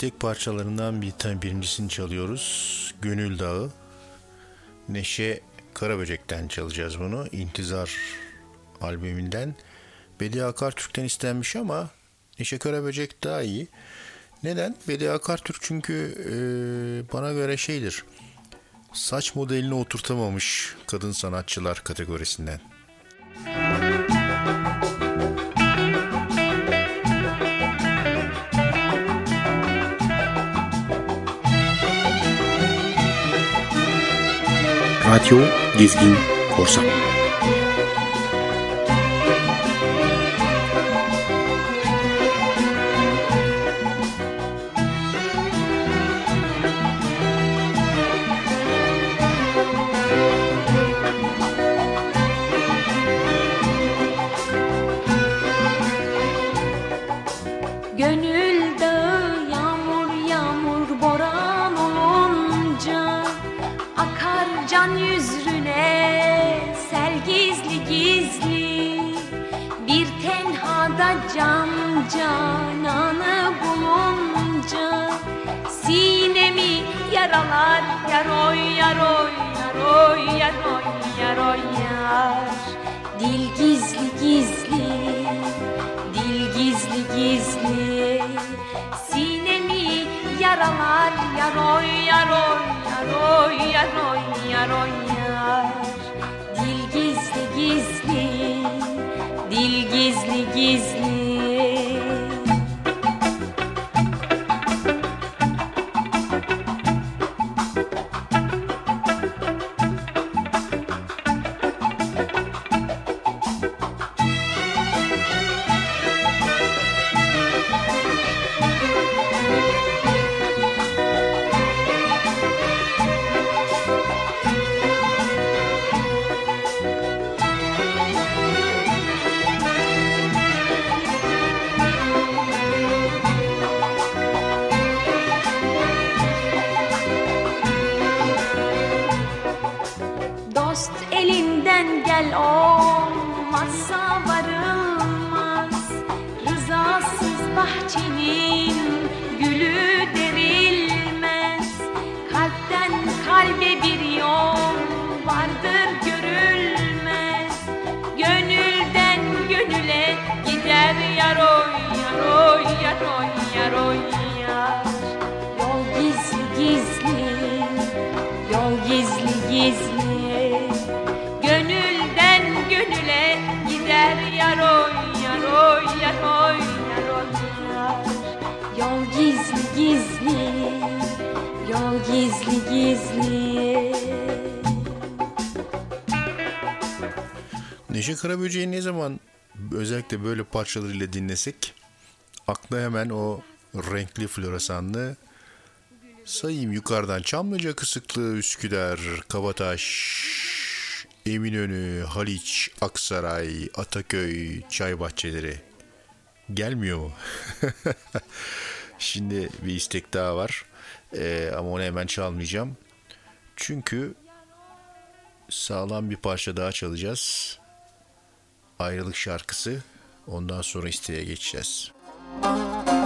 Speaker 3: İstek parçalarından bir tane birincisini çalıyoruz. Gönül Dağı. Neşe Karaböcek'ten çalacağız bunu. İntizar albümünden. Bedi Akartürk'ten istenmiş ama Neşe Karaböcek daha iyi. Neden? Bedi Akartürk çünkü e, bana göre şeydir. Saç modelini oturtamamış kadın sanatçılar kategorisinden.
Speaker 21: Radyo Gezgin Korsan
Speaker 24: Yaralar yaroy yaroy yaroy yaroy yaroy yar. Dil gizli gizli Dil gizli gizli. Sinemi yaralar yaroy yaroy yaroy yaroy yaroy yar. Dil gizli gizli Dil gizli gizli
Speaker 3: Neşe Karaböcek'i ne zaman özellikle böyle parçalarıyla dinlesek akla hemen o renkli floresanlı sayayım yukarıdan Çamlıca Kısıklı, Üsküdar, Kabataş, Eminönü, Haliç, Aksaray, Ataköy, çay bahçeleri. Gelmiyor mu? Şimdi bir istek daha var. Ee, ama onu hemen çalmayacağım. Çünkü sağlam bir parça daha çalacağız. Ayrılık şarkısı. Ondan sonra isteğe geçeceğiz.
Speaker 15: shows.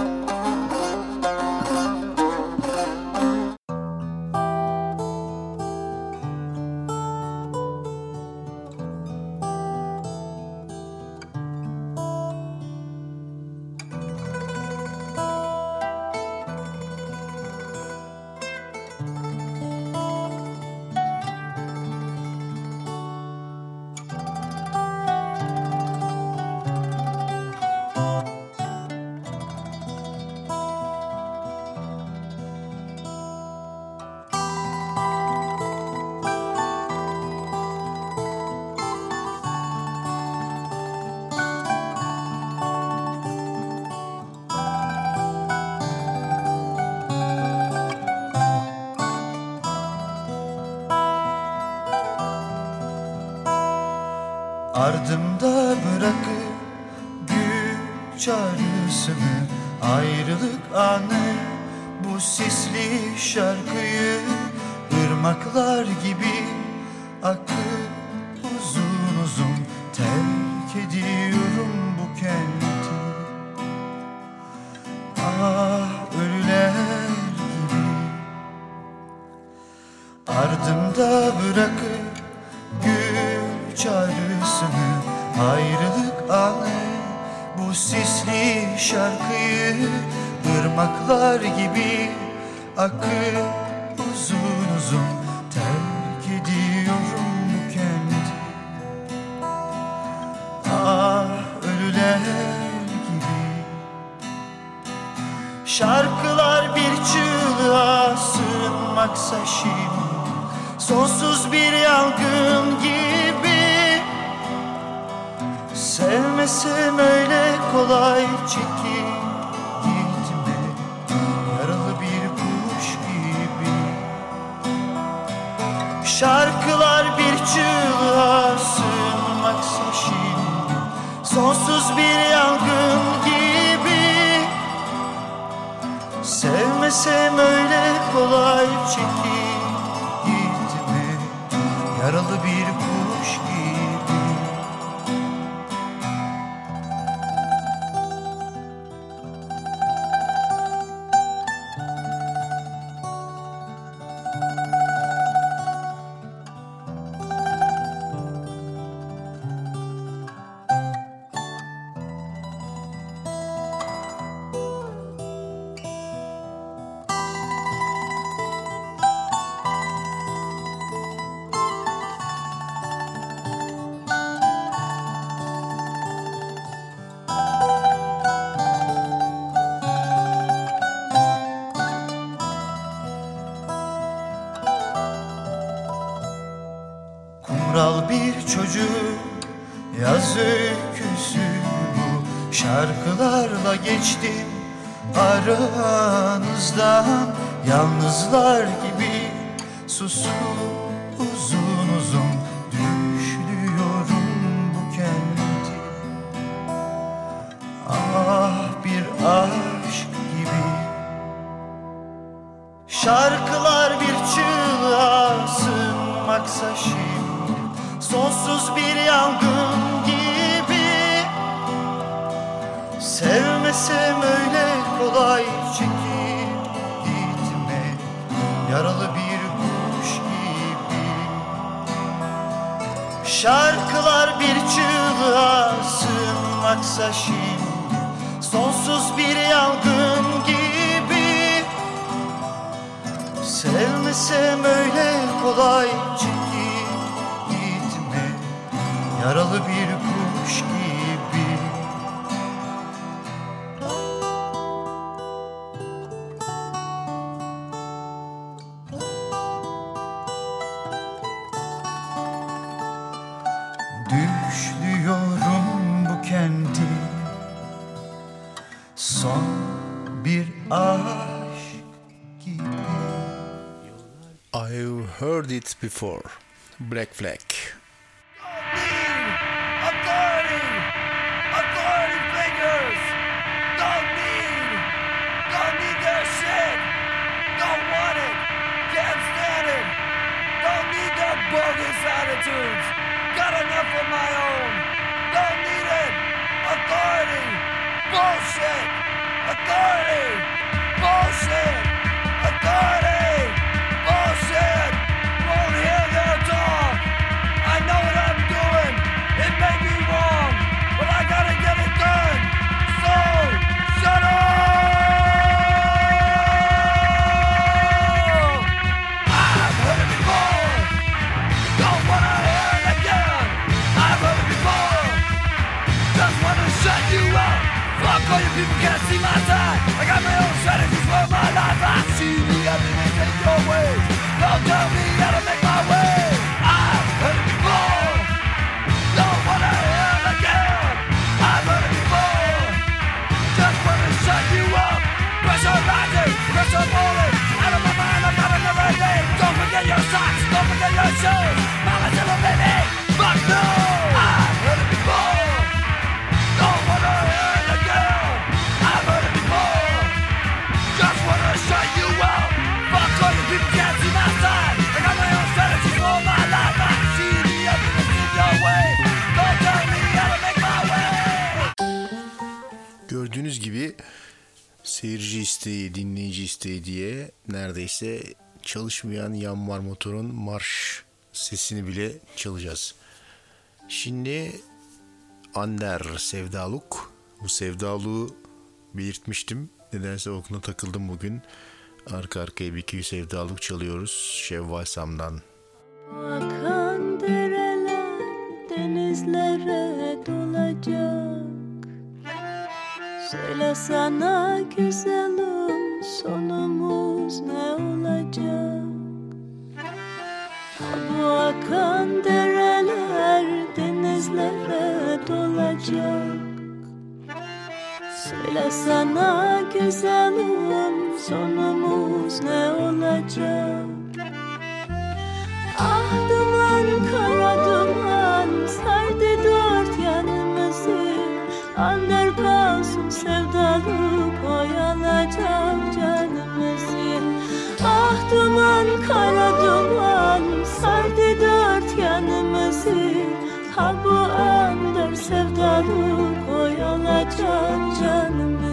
Speaker 15: Düşlüyorum bu kenti. Son bir aşk gibi.
Speaker 3: I've heard it before. Black Flag. Neredeyse çalışmayan yanmar motorun marş sesini bile çalacağız. Şimdi Ander Sevdaluk. Bu sevdaluğu belirtmiştim. Nedense okuna takıldım bugün. Arka arkaya bir iki sevdaluk çalıyoruz. Şevval Sam'dan.
Speaker 22: Akan dereler denizlere dolacak Söyle sana güzelim sonumuz ne olacak? Bu akan dereler denizlere dolacak. Söyle sana güzelim sonumuz ne olacak? Ah duman kara duman sardı dört yanımızı. Ander kalsın sevdalık Ah duman kara duman. Sardı dört yanımızı. Ha bu ander sevdalık oyalayacak canımızı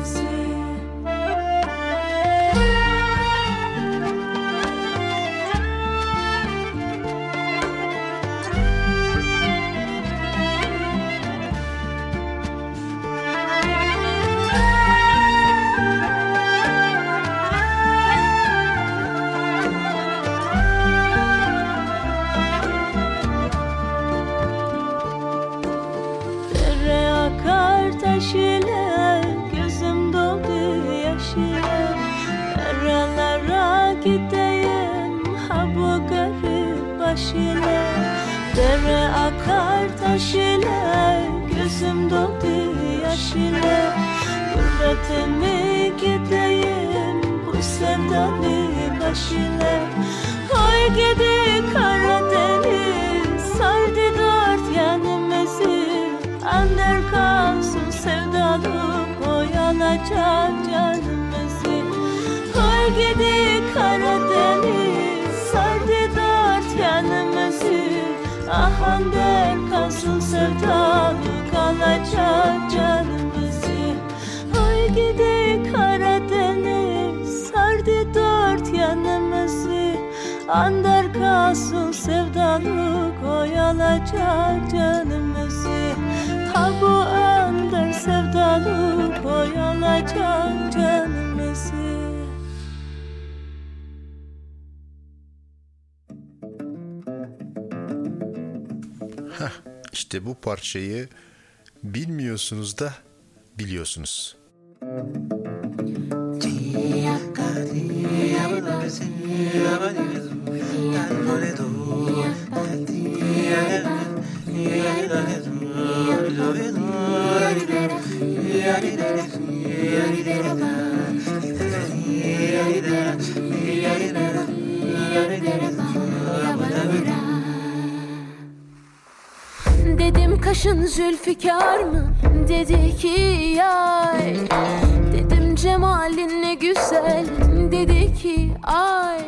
Speaker 22: taş ile Gözüm doldu yaş ile Gurbetime gideyim Bu sevdalı baş ile Oy gidi Karadeniz sevdalık Alacak canımızı. Oy gidi Karadeniz Sardı dört yanımızı. Ander kalsın sevdalık Oyalayacak canımızı. Ha bu ander sevdalık Oyalayacak canımızı
Speaker 3: işte bu parçayı bilmiyorsunuz da biliyorsunuz.
Speaker 22: Dedim kaşın zülfikar mı? Dedi ki yay Dedim cemalin ne güzel. Dedi ki ay.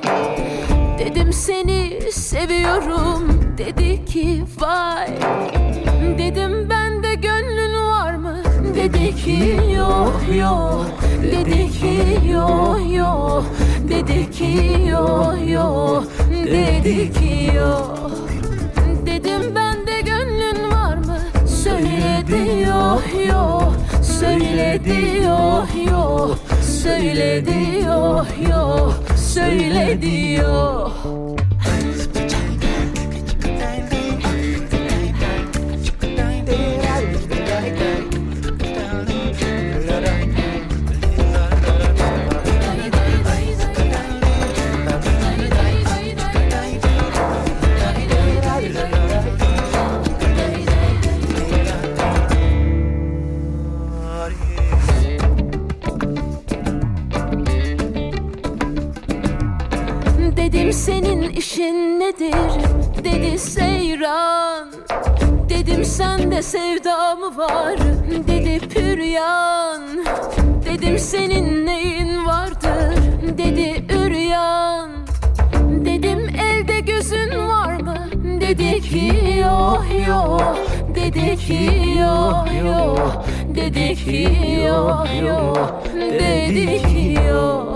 Speaker 22: Dedim seni seviyorum. Dedi ki vay. Dedim bende gönlün var mı? Dedi ki yok yok. Dedi ki yok yok. Dedi ki yok yok. Dedi ki yok Söyledi yok. Yok Söyledi yok. Yok Söyledi yok. Yok Söyledi işin nedir? Dedi seyran. Dedim sende sevda mı var? Dedi püryan. Dedim senin neyin vardır? Dedi üryan. Dedim elde gözün var mı? Dedi ki yok yok. Dedi ki yok yok. Dedi ki yok yok. Dedi ki yok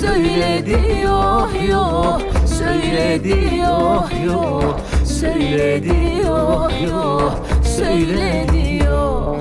Speaker 22: Söyledi yok yok Söyledi yok yok Söyledi yok yok Söyledi yok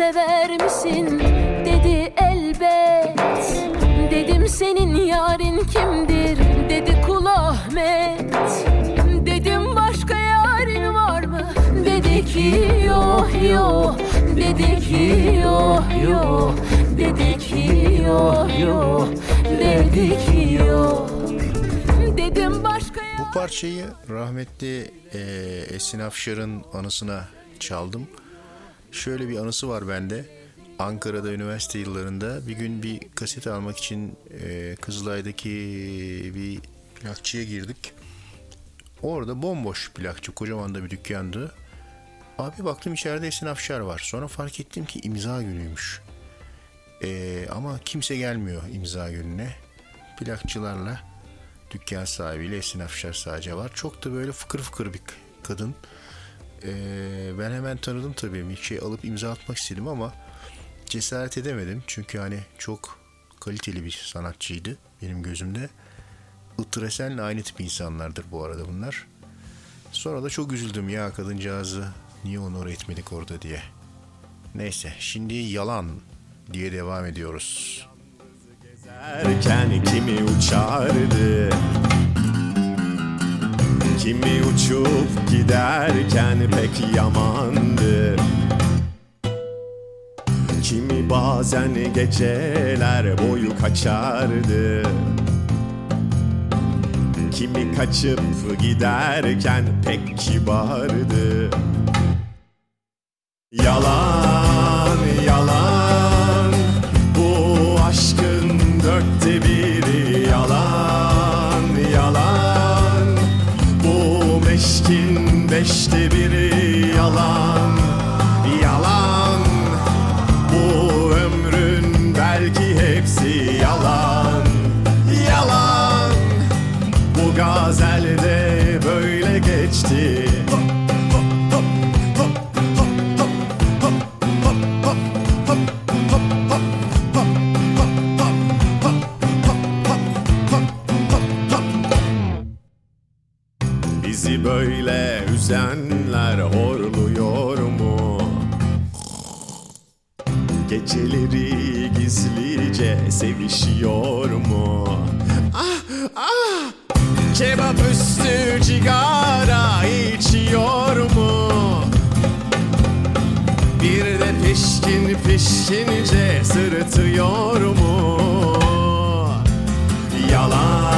Speaker 22: sever misin? Dedi elbet. Dedim senin yarın kimdir? Dedi kul Ahmet. Dedim başka yarın var mı? Dedi ki yok yok. Dedi ki yok yok. Dedi ki yok yok. Dedi ki yok. Dedim başka
Speaker 3: Bu parçayı rahmetli e, Esin Afşar'ın anısına çaldım. Şöyle bir anısı var bende. Ankara'da üniversite yıllarında bir gün bir kaset almak için e, Kızılay'daki bir plakçıya girdik. Orada bomboş plakçı, kocaman da bir dükkandı. Abi baktım içeride Esin Afşar var. Sonra fark ettim ki imza günüymüş. E, ama kimse gelmiyor imza gününe. Plakçılarla dükkan sahibiyle Esin Afşar sadece var. Çok da böyle fıkır fıkır bir kadın. Ee, ben hemen tanıdım tabii. Bir şey alıp imza atmak istedim ama cesaret edemedim. Çünkü hani çok kaliteli bir sanatçıydı benim gözümde. Itır Esen'le aynı tip insanlardır bu arada bunlar. Sonra da çok üzüldüm ya kadıncağızı niye onur etmedik orada diye. Neyse şimdi yalan diye devam ediyoruz.
Speaker 25: Erken kimi uçardı Kimi uçup giderken pek yamandı. Kimi bazen geceler boyu kaçardı. Kimi kaçıp giderken pek kibardı. Yalan, Geceleri gizlice sevişiyor mu? Ah ah! Kebap üstü cigara içiyor mu? Bir de pişkin pişkince sırıtıyor mu? Yalan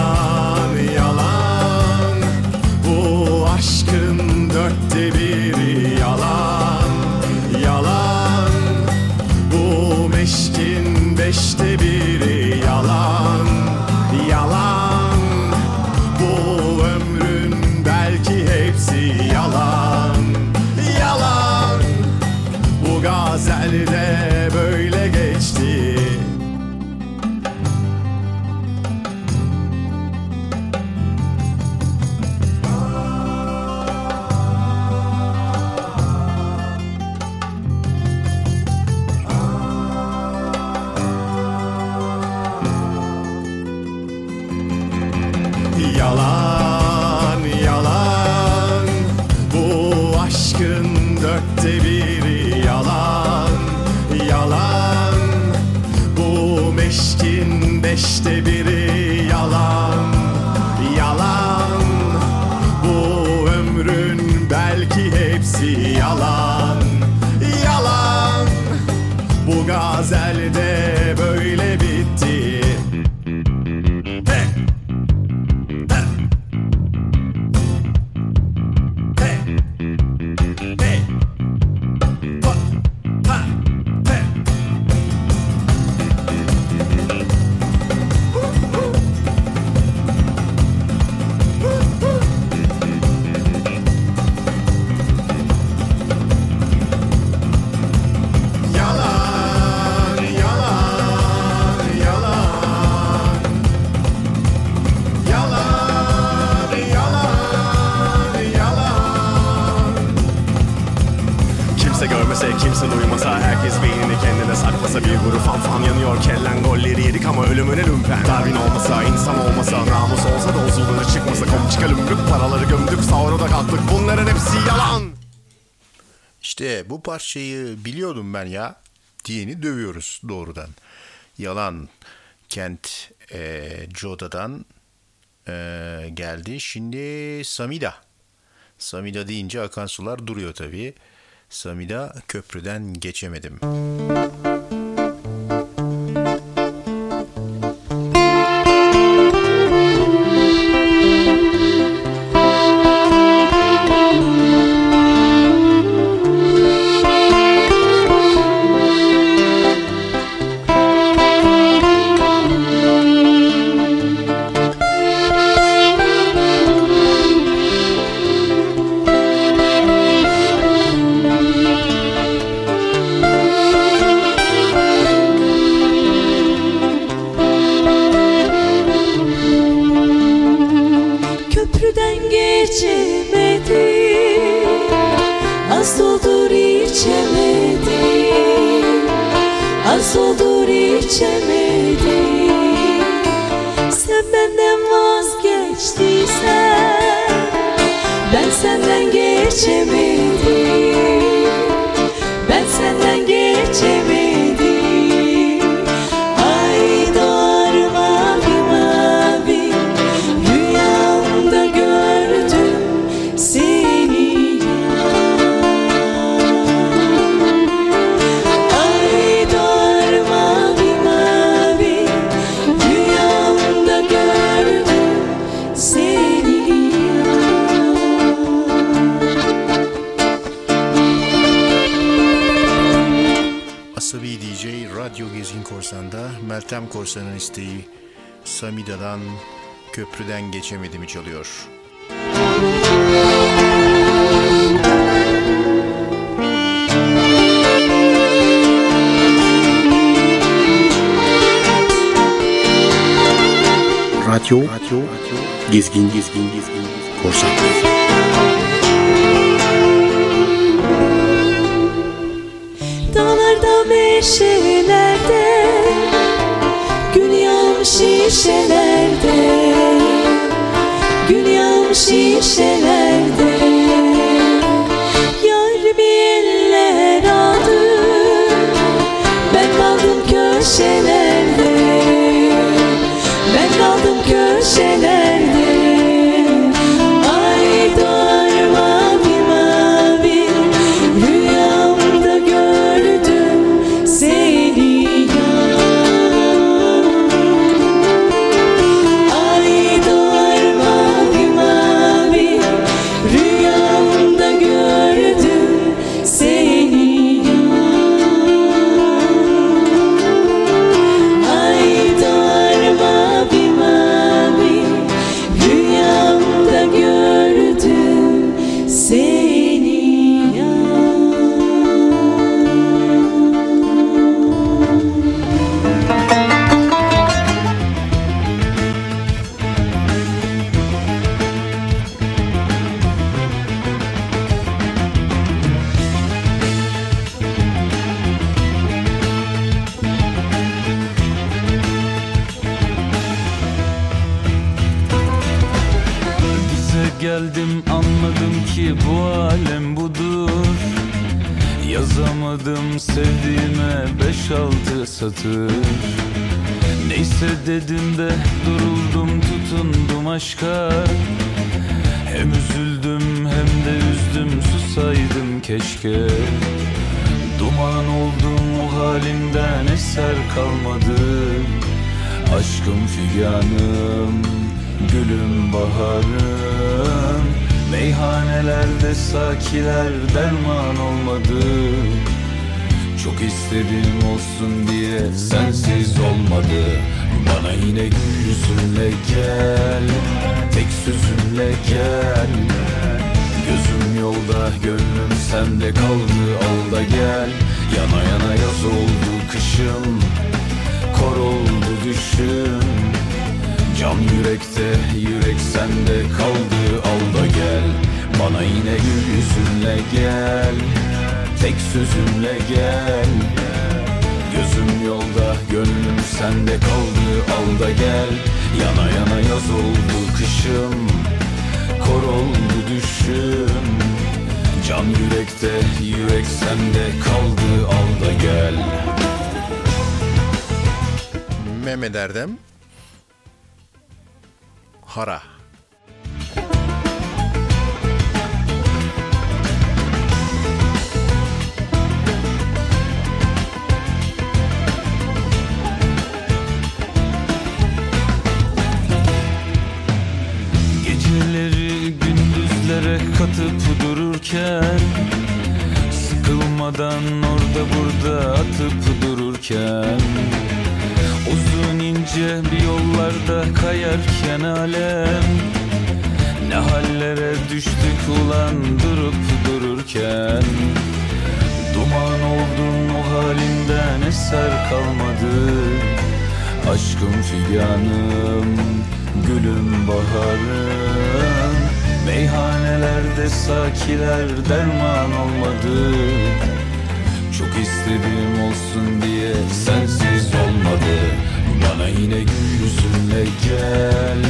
Speaker 3: parçayı biliyordum ben ya diyeni dövüyoruz doğrudan. Yalan Kent e, Joda'dan e, geldi. Şimdi Samida. Samida deyince akan sular duruyor tabii. Samida köprüden geçemedim.
Speaker 22: Müzik İngiliz, İngiliz, İngiliz, korsan.
Speaker 20: geldim anladım ki bu alem budur. Yazamadım sevdiğime beş altı satır. Neyse dedim de duruldum tutundum aşka. Hem üzüldüm hem de üzdüm susaydım keşke. Duman oldum o halimden eser kalmadı. Aşkım figanım, gülüm baharım. Meyhanelerde sakiler derman olmadı Çok istedim olsun diye sensiz olmadı Bana yine gül yüzünle gel Tek sözünle gel. Gözüm yolda gönlüm sende kaldı al da gel. Yana yana yaz oldu kışım Kor oldu düşüm Can yürekte yürek sende kaldı al da gel. Bana yine gül yüzünle gel Tek sözümle gel. Gözüm yolda gönlüm sende kaldı al da gel. Yana yana yaz oldu kışım Kor oldu düşüm. Can yürekte yürek sende kaldı al da gel.
Speaker 3: Mehmet Erdem Hara.
Speaker 20: Geceleri gündüzlere katıp dururken Sıkılmadan orada burada atıp dururken Bir yollarda kayarken alem. Ne hallere düştük ulan durup dururken. Duman oldun o halinden eser kalmadı. Aşkım figanım, gülüm baharım. Meyhanelerde sakiler derman olmadı. Çok istedim olsun diye sensiz olmadı Bana yine gül yüzünle gel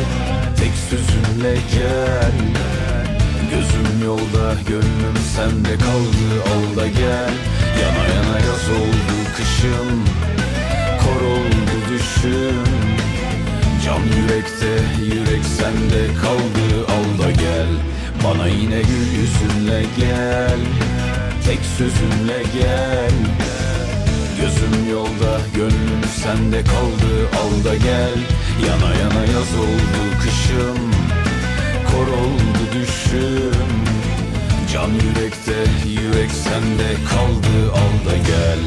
Speaker 20: Tek sözünle gel. Gözüm yolda gönlüm sende kaldı al da gel. Yana yana yaz oldu kışım Kor oldu düşüm Can yürekte yürek sende kaldı al da gel. Bana yine gül yüzünle gel Tek sözünle gel Gözüm yolda gönlüm sende kaldı. Al da gel Yana yana yaz oldu kışım. Kor oldu düşüm. Can yürekte yürek sende kaldı. Al da gel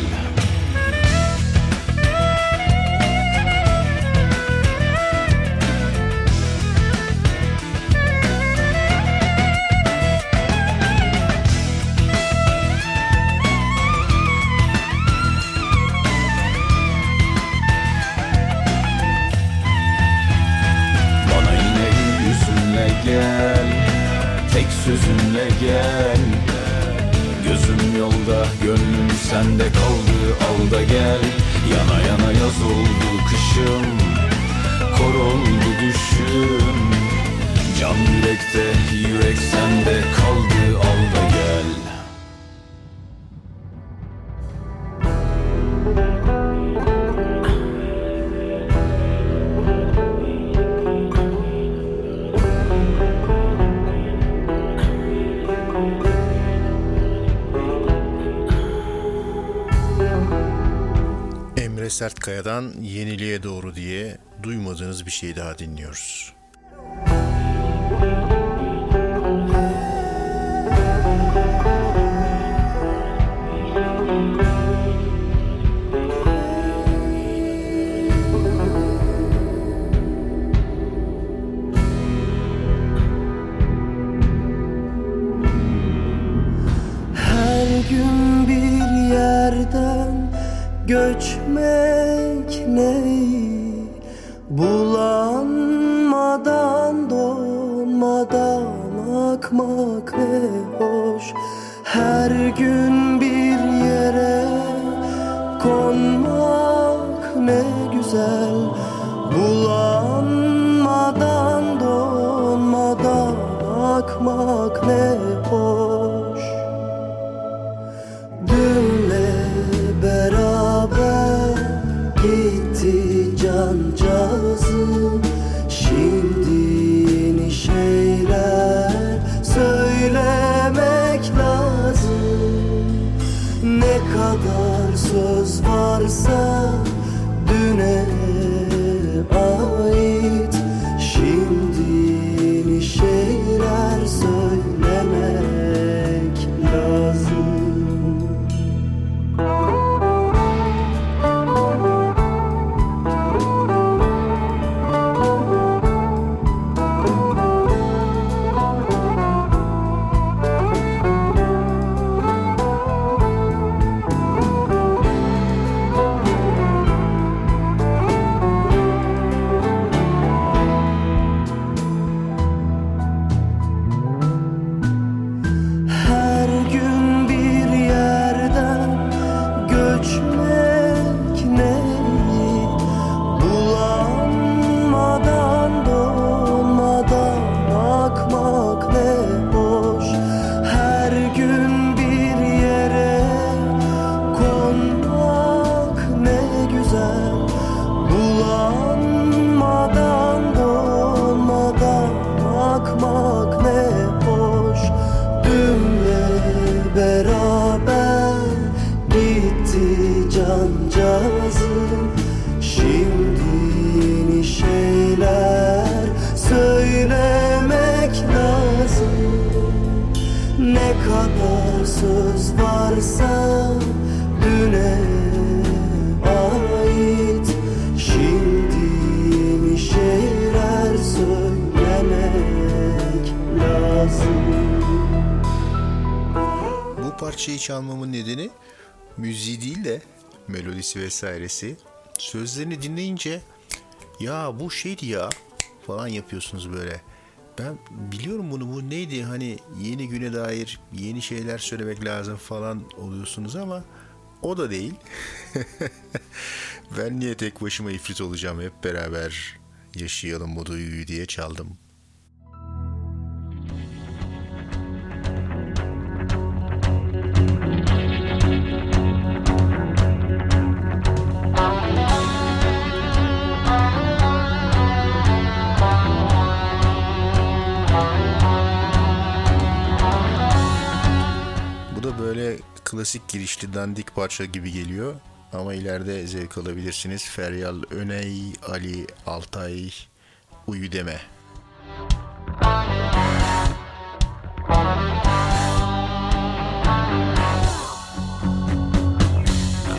Speaker 20: sözünle gel Gözüm yolda gönlüm sende kaldı al da gel. Yana yana yaz oldu kışım Kor oldu düşüm. Can yürekte yürek sende kaldı
Speaker 3: Emre Sertkaya'dan yeniliğe doğru diye duymadığınız bir şey daha dinliyoruz.
Speaker 15: Her gün bir yerden göçmek güzel
Speaker 3: melodisi vesairesi. Sözlerini dinleyince ya bu şeydi ya falan yapıyorsunuz böyle. Ben biliyorum bunu bu neydi hani yeni güne dair yeni şeyler söylemek lazım falan oluyorsunuz ama o da değil. ben niye tek başıma ifrit olacağım hep beraber yaşayalım bu duyguyu diye çaldım. Klasik girişli dandik parça gibi geliyor. Ama ileride zevk alabilirsiniz. Feryal Öney, Ali Altay, Uyu Deme.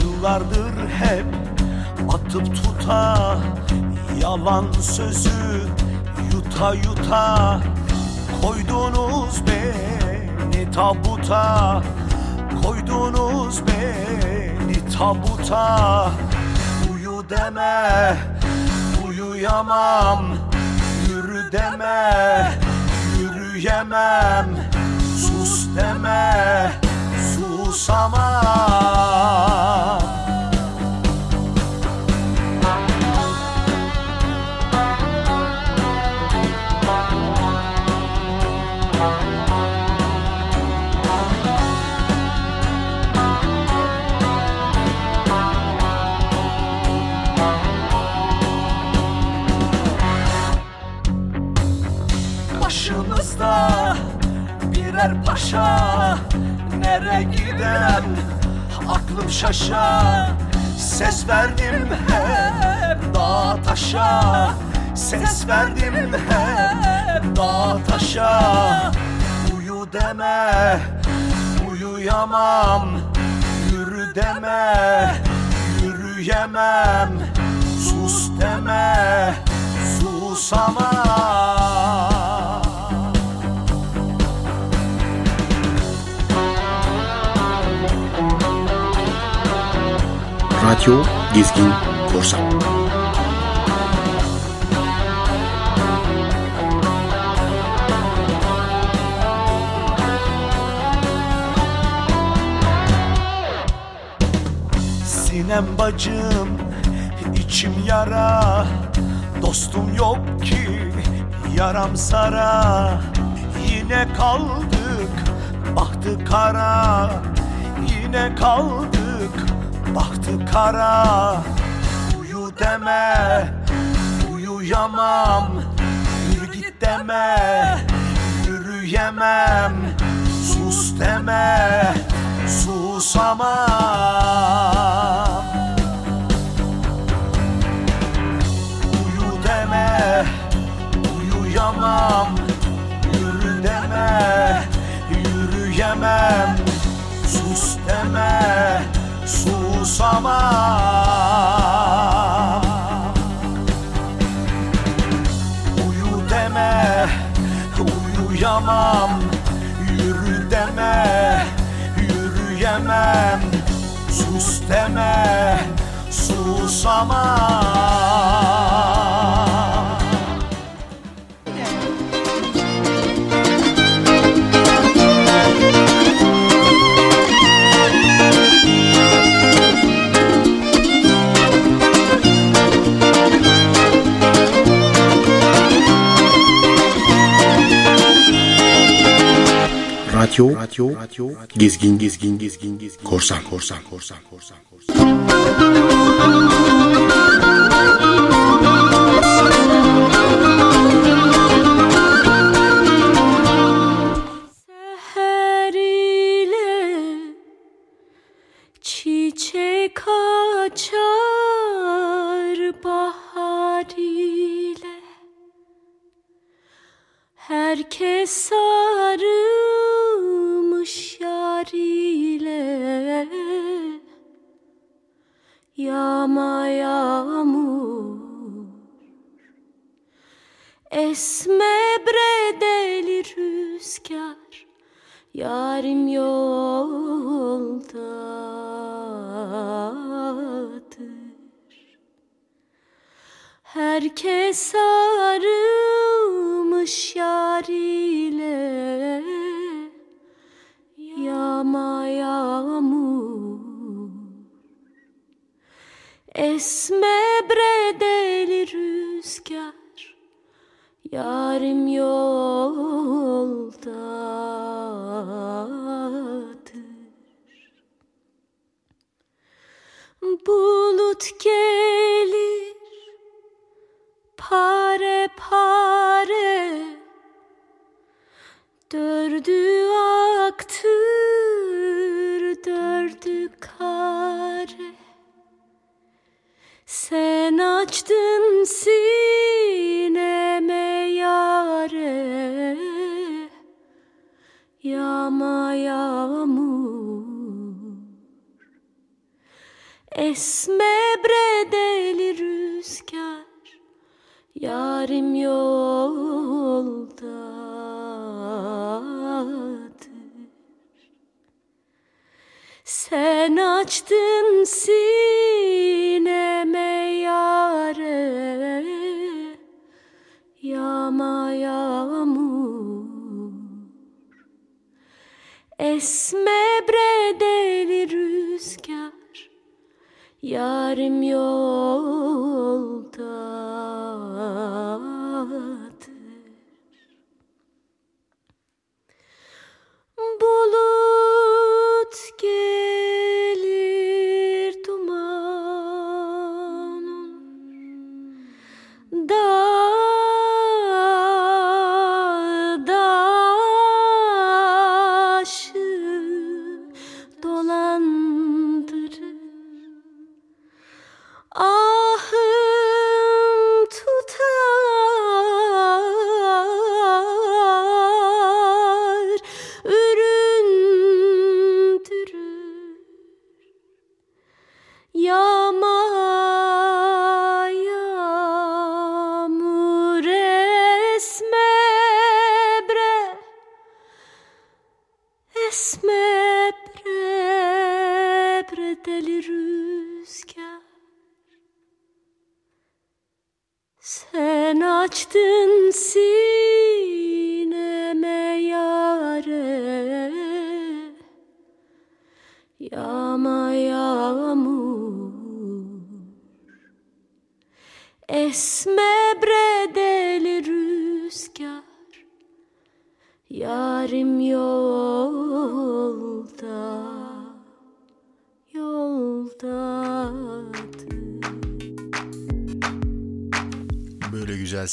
Speaker 26: Yıllardır hep atıp tuta Yalan sözü yuta yuta Koydunuz beni tabuta Koydunuz beni tabuta. Uyu deme uyuyamam. Yürü deme yürüyemem. Sus deme susamam paşa Nere giden aklım şaşa. Ses verdim hep dağa taşa Ses verdim hep dağa taşa. Uyu deme uyuyamam Yürü deme yürüyemem. Sus deme susamam
Speaker 21: Radyo Gezgin Korsan.
Speaker 26: Sinem bacım içim yara. Dostum yok ki yaram sara. Yine kaldık bahtı kara. Yine kaldık Bahtı kara. Uyu deme Uyuyamam Yürü git deme Yürüyemem. Sus deme Susamam. Uyu deme Uyuyamam Yürü deme Yürüyemem. Sus deme Sus susamam Uyu deme uyuyamam. Yürü deme yürüyemem. Sus deme susamam
Speaker 2: Radyo, radyo, radyo, gezgin, gezgin, gezgin, gezgin, korsan, korsan, korsan, korsan, korsan.
Speaker 22: Çiçek açar bahar ile Herkes sarılmış yar ile. Yağma yağmur. Esme bredeli rüzgar Yarim yoldadır Herkes sarılmış yar ile. Yağma yağmur. Esme bredeli rüzgar. Yarim yoldadır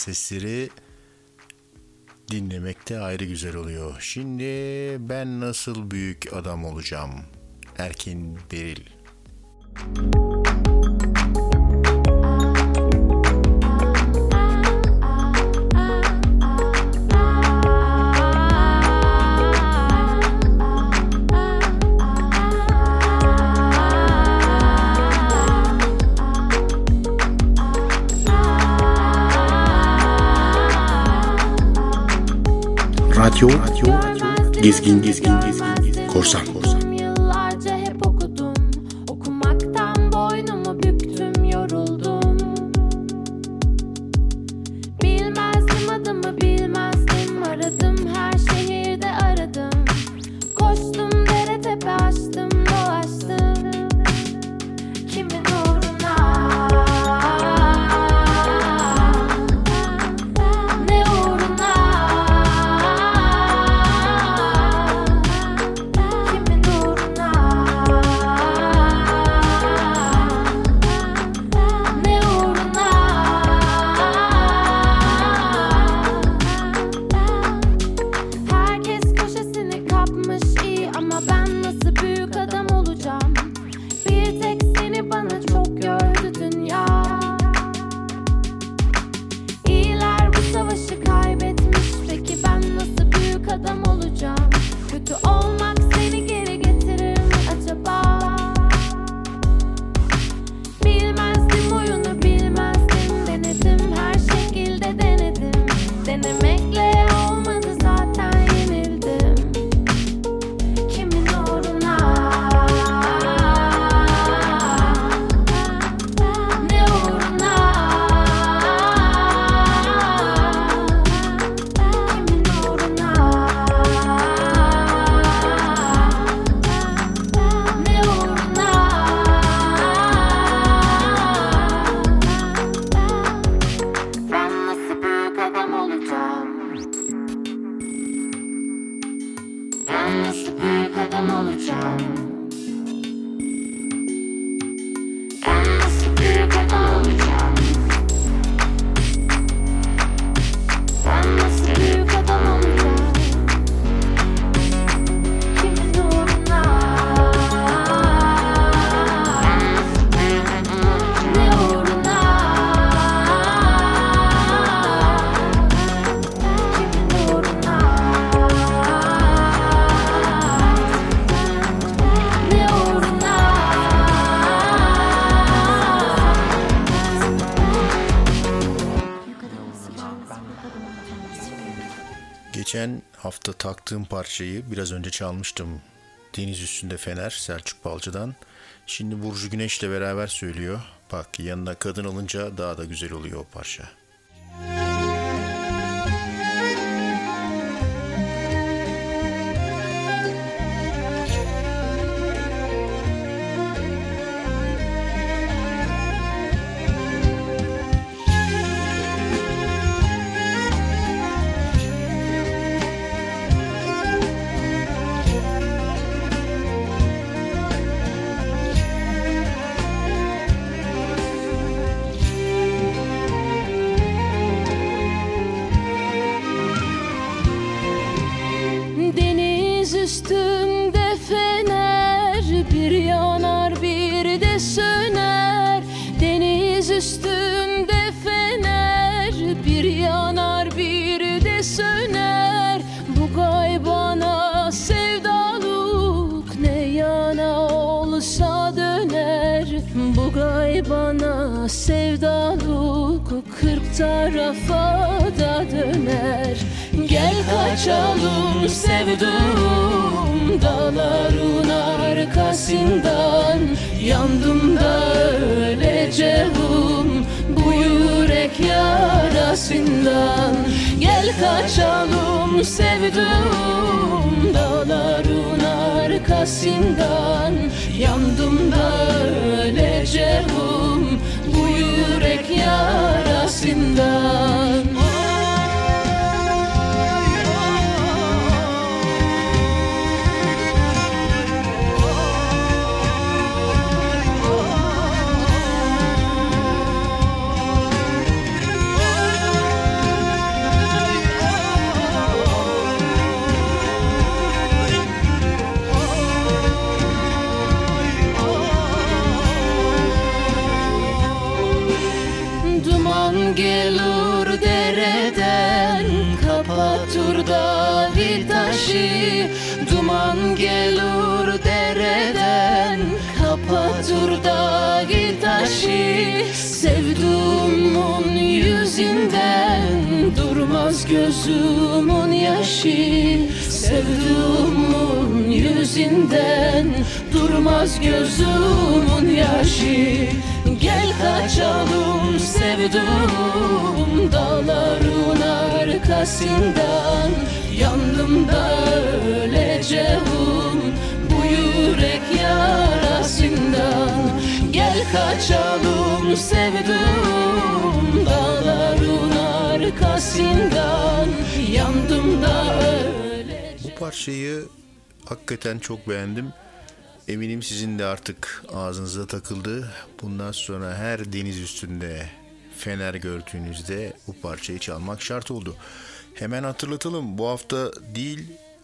Speaker 3: sesleri dinlemekte ayrı güzel oluyor. Şimdi ben nasıl büyük adam olacağım? Erkin Beril.
Speaker 21: Radyo. Gezgin Gezgin Gezgin Korsan.
Speaker 3: bıraktığım parçayı biraz önce çalmıştım. Deniz Üstünde Fener Selçuk Balcı'dan. Şimdi Burcu Güneş'le beraber söylüyor. Bak yanına kadın alınca daha da güzel oluyor o parça.
Speaker 22: Müzik içi Duman gelur dereden Kapatur da gidaşi Sevduğumun yüzünden
Speaker 27: Durmaz gözümün yaşı. Sevduğumun yüzünden Durmaz gözümün yaşı. Gel kaçalım sevduğum dağların arkasından. Yandım öleceğim Bu yürek yarasından Gel kaçalım sevduğum Dağların arkasından Yandım öyle
Speaker 3: Bu parçayı hakikaten çok beğendim. Eminim sizin de artık ağzınıza takıldı. Bundan sonra her deniz üstünde fener gördüğünüzde bu parçayı çalmak şart oldu. Hemen hatırlatalım. Bu hafta değil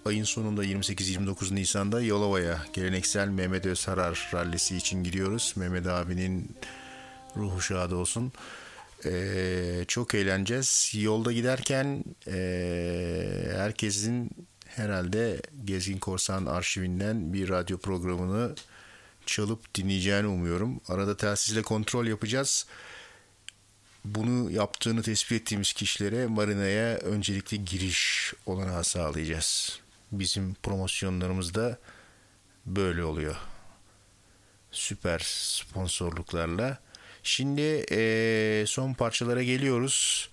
Speaker 3: ayın sonunda 28-29 Nisan'da Yalova'ya geleneksel Mehmet Özharar rallisi için gidiyoruz. Mehmet abinin ruhu şad olsun. Ee, çok eğleneceğiz. Yolda giderken ee, herkesin herhalde Gezgin Korsan arşivinden bir radyo programını çalıp dinleyeceğini umuyorum. Arada telsizle kontrol yapacağız. Bunu yaptığını tespit ettiğimiz kişilere marinaya öncelikli giriş olanağı sağlayacağız. Bizim promosyonlarımızda böyle oluyor. Süper sponsorluklarla. Şimdi eee, son parçalara geliyoruz.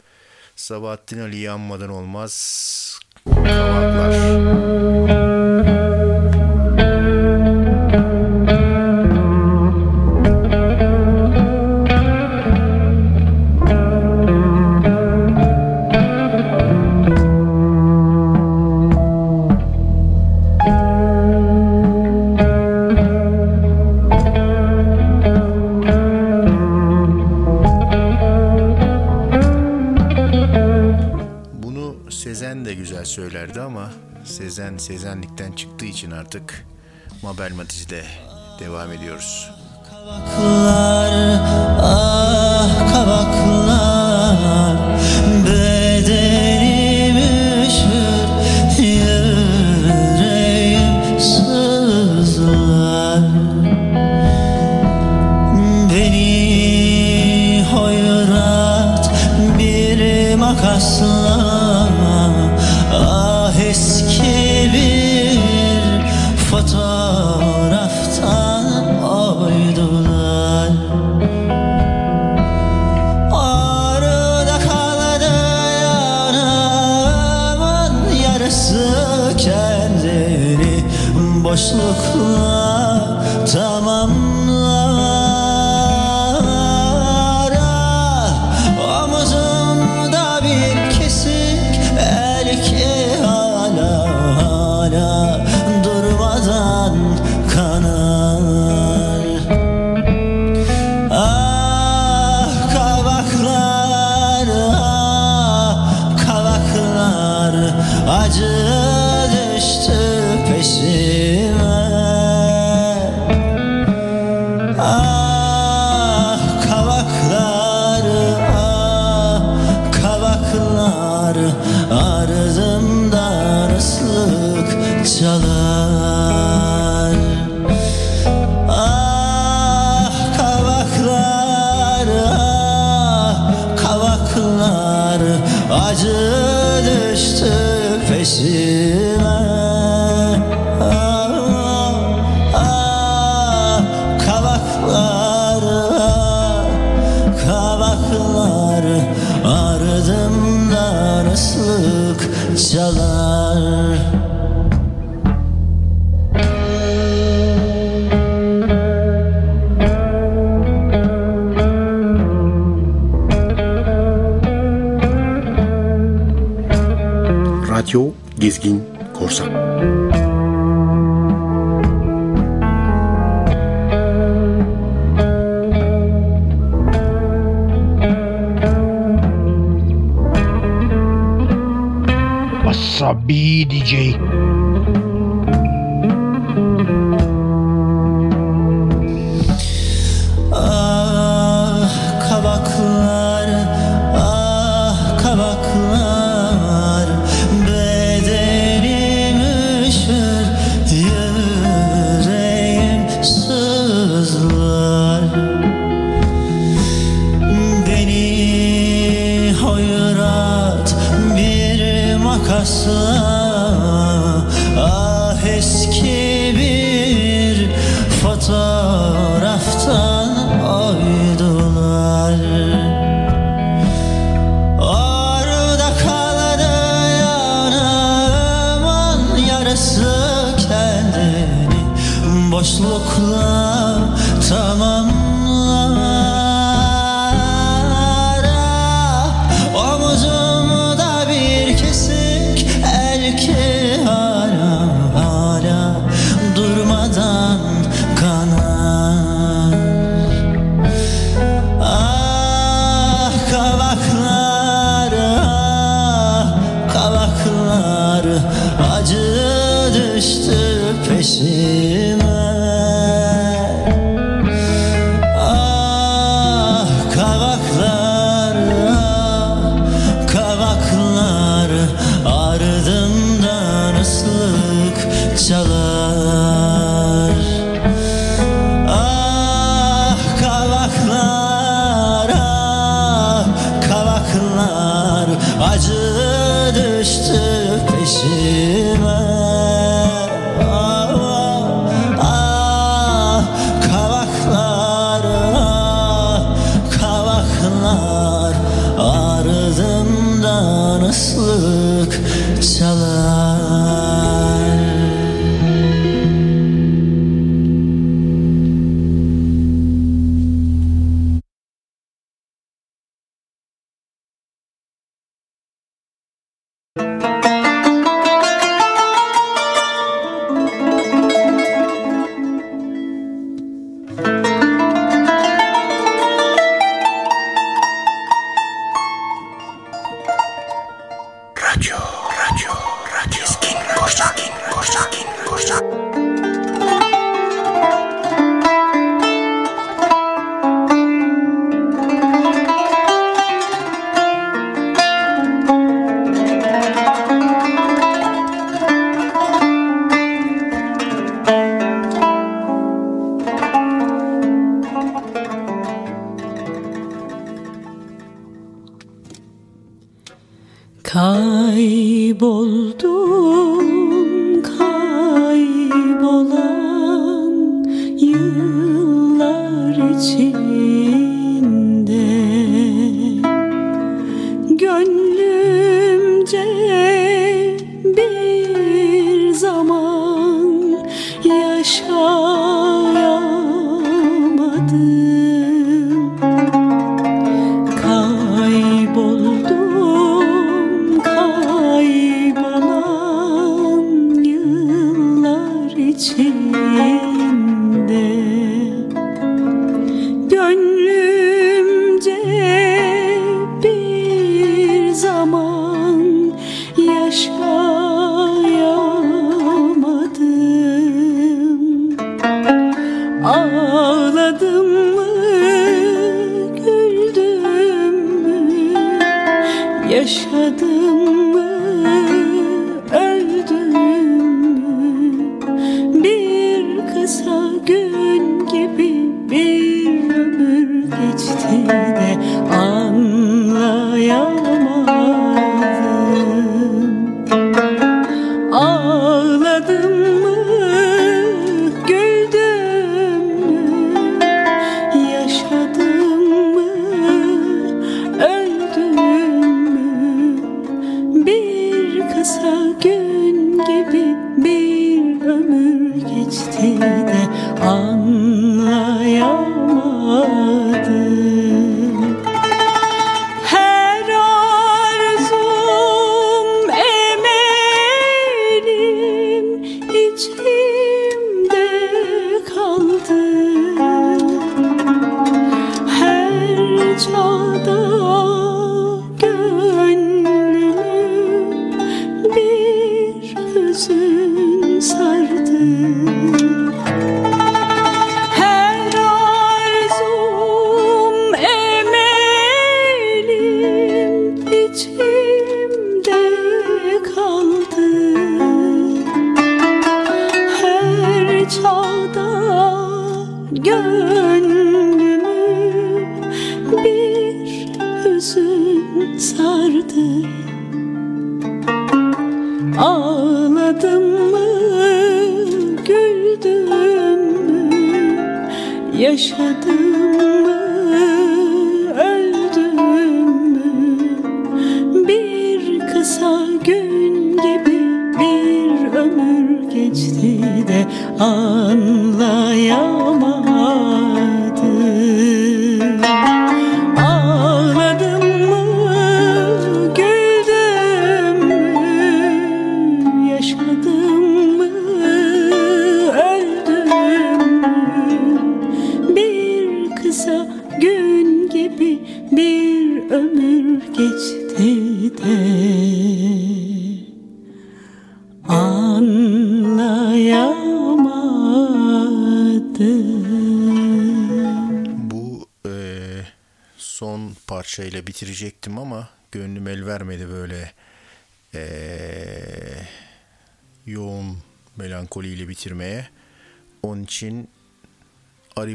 Speaker 3: Sabahattin Ali yanmadan olmaz. Bunu söylerdi ama Sezen Sezenlikten çıktığı için artık Mabel Matiz'de devam ediyoruz.
Speaker 28: Kavaklar,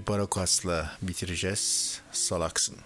Speaker 23: Ari Barakas'la bitireceğiz. Salaksın.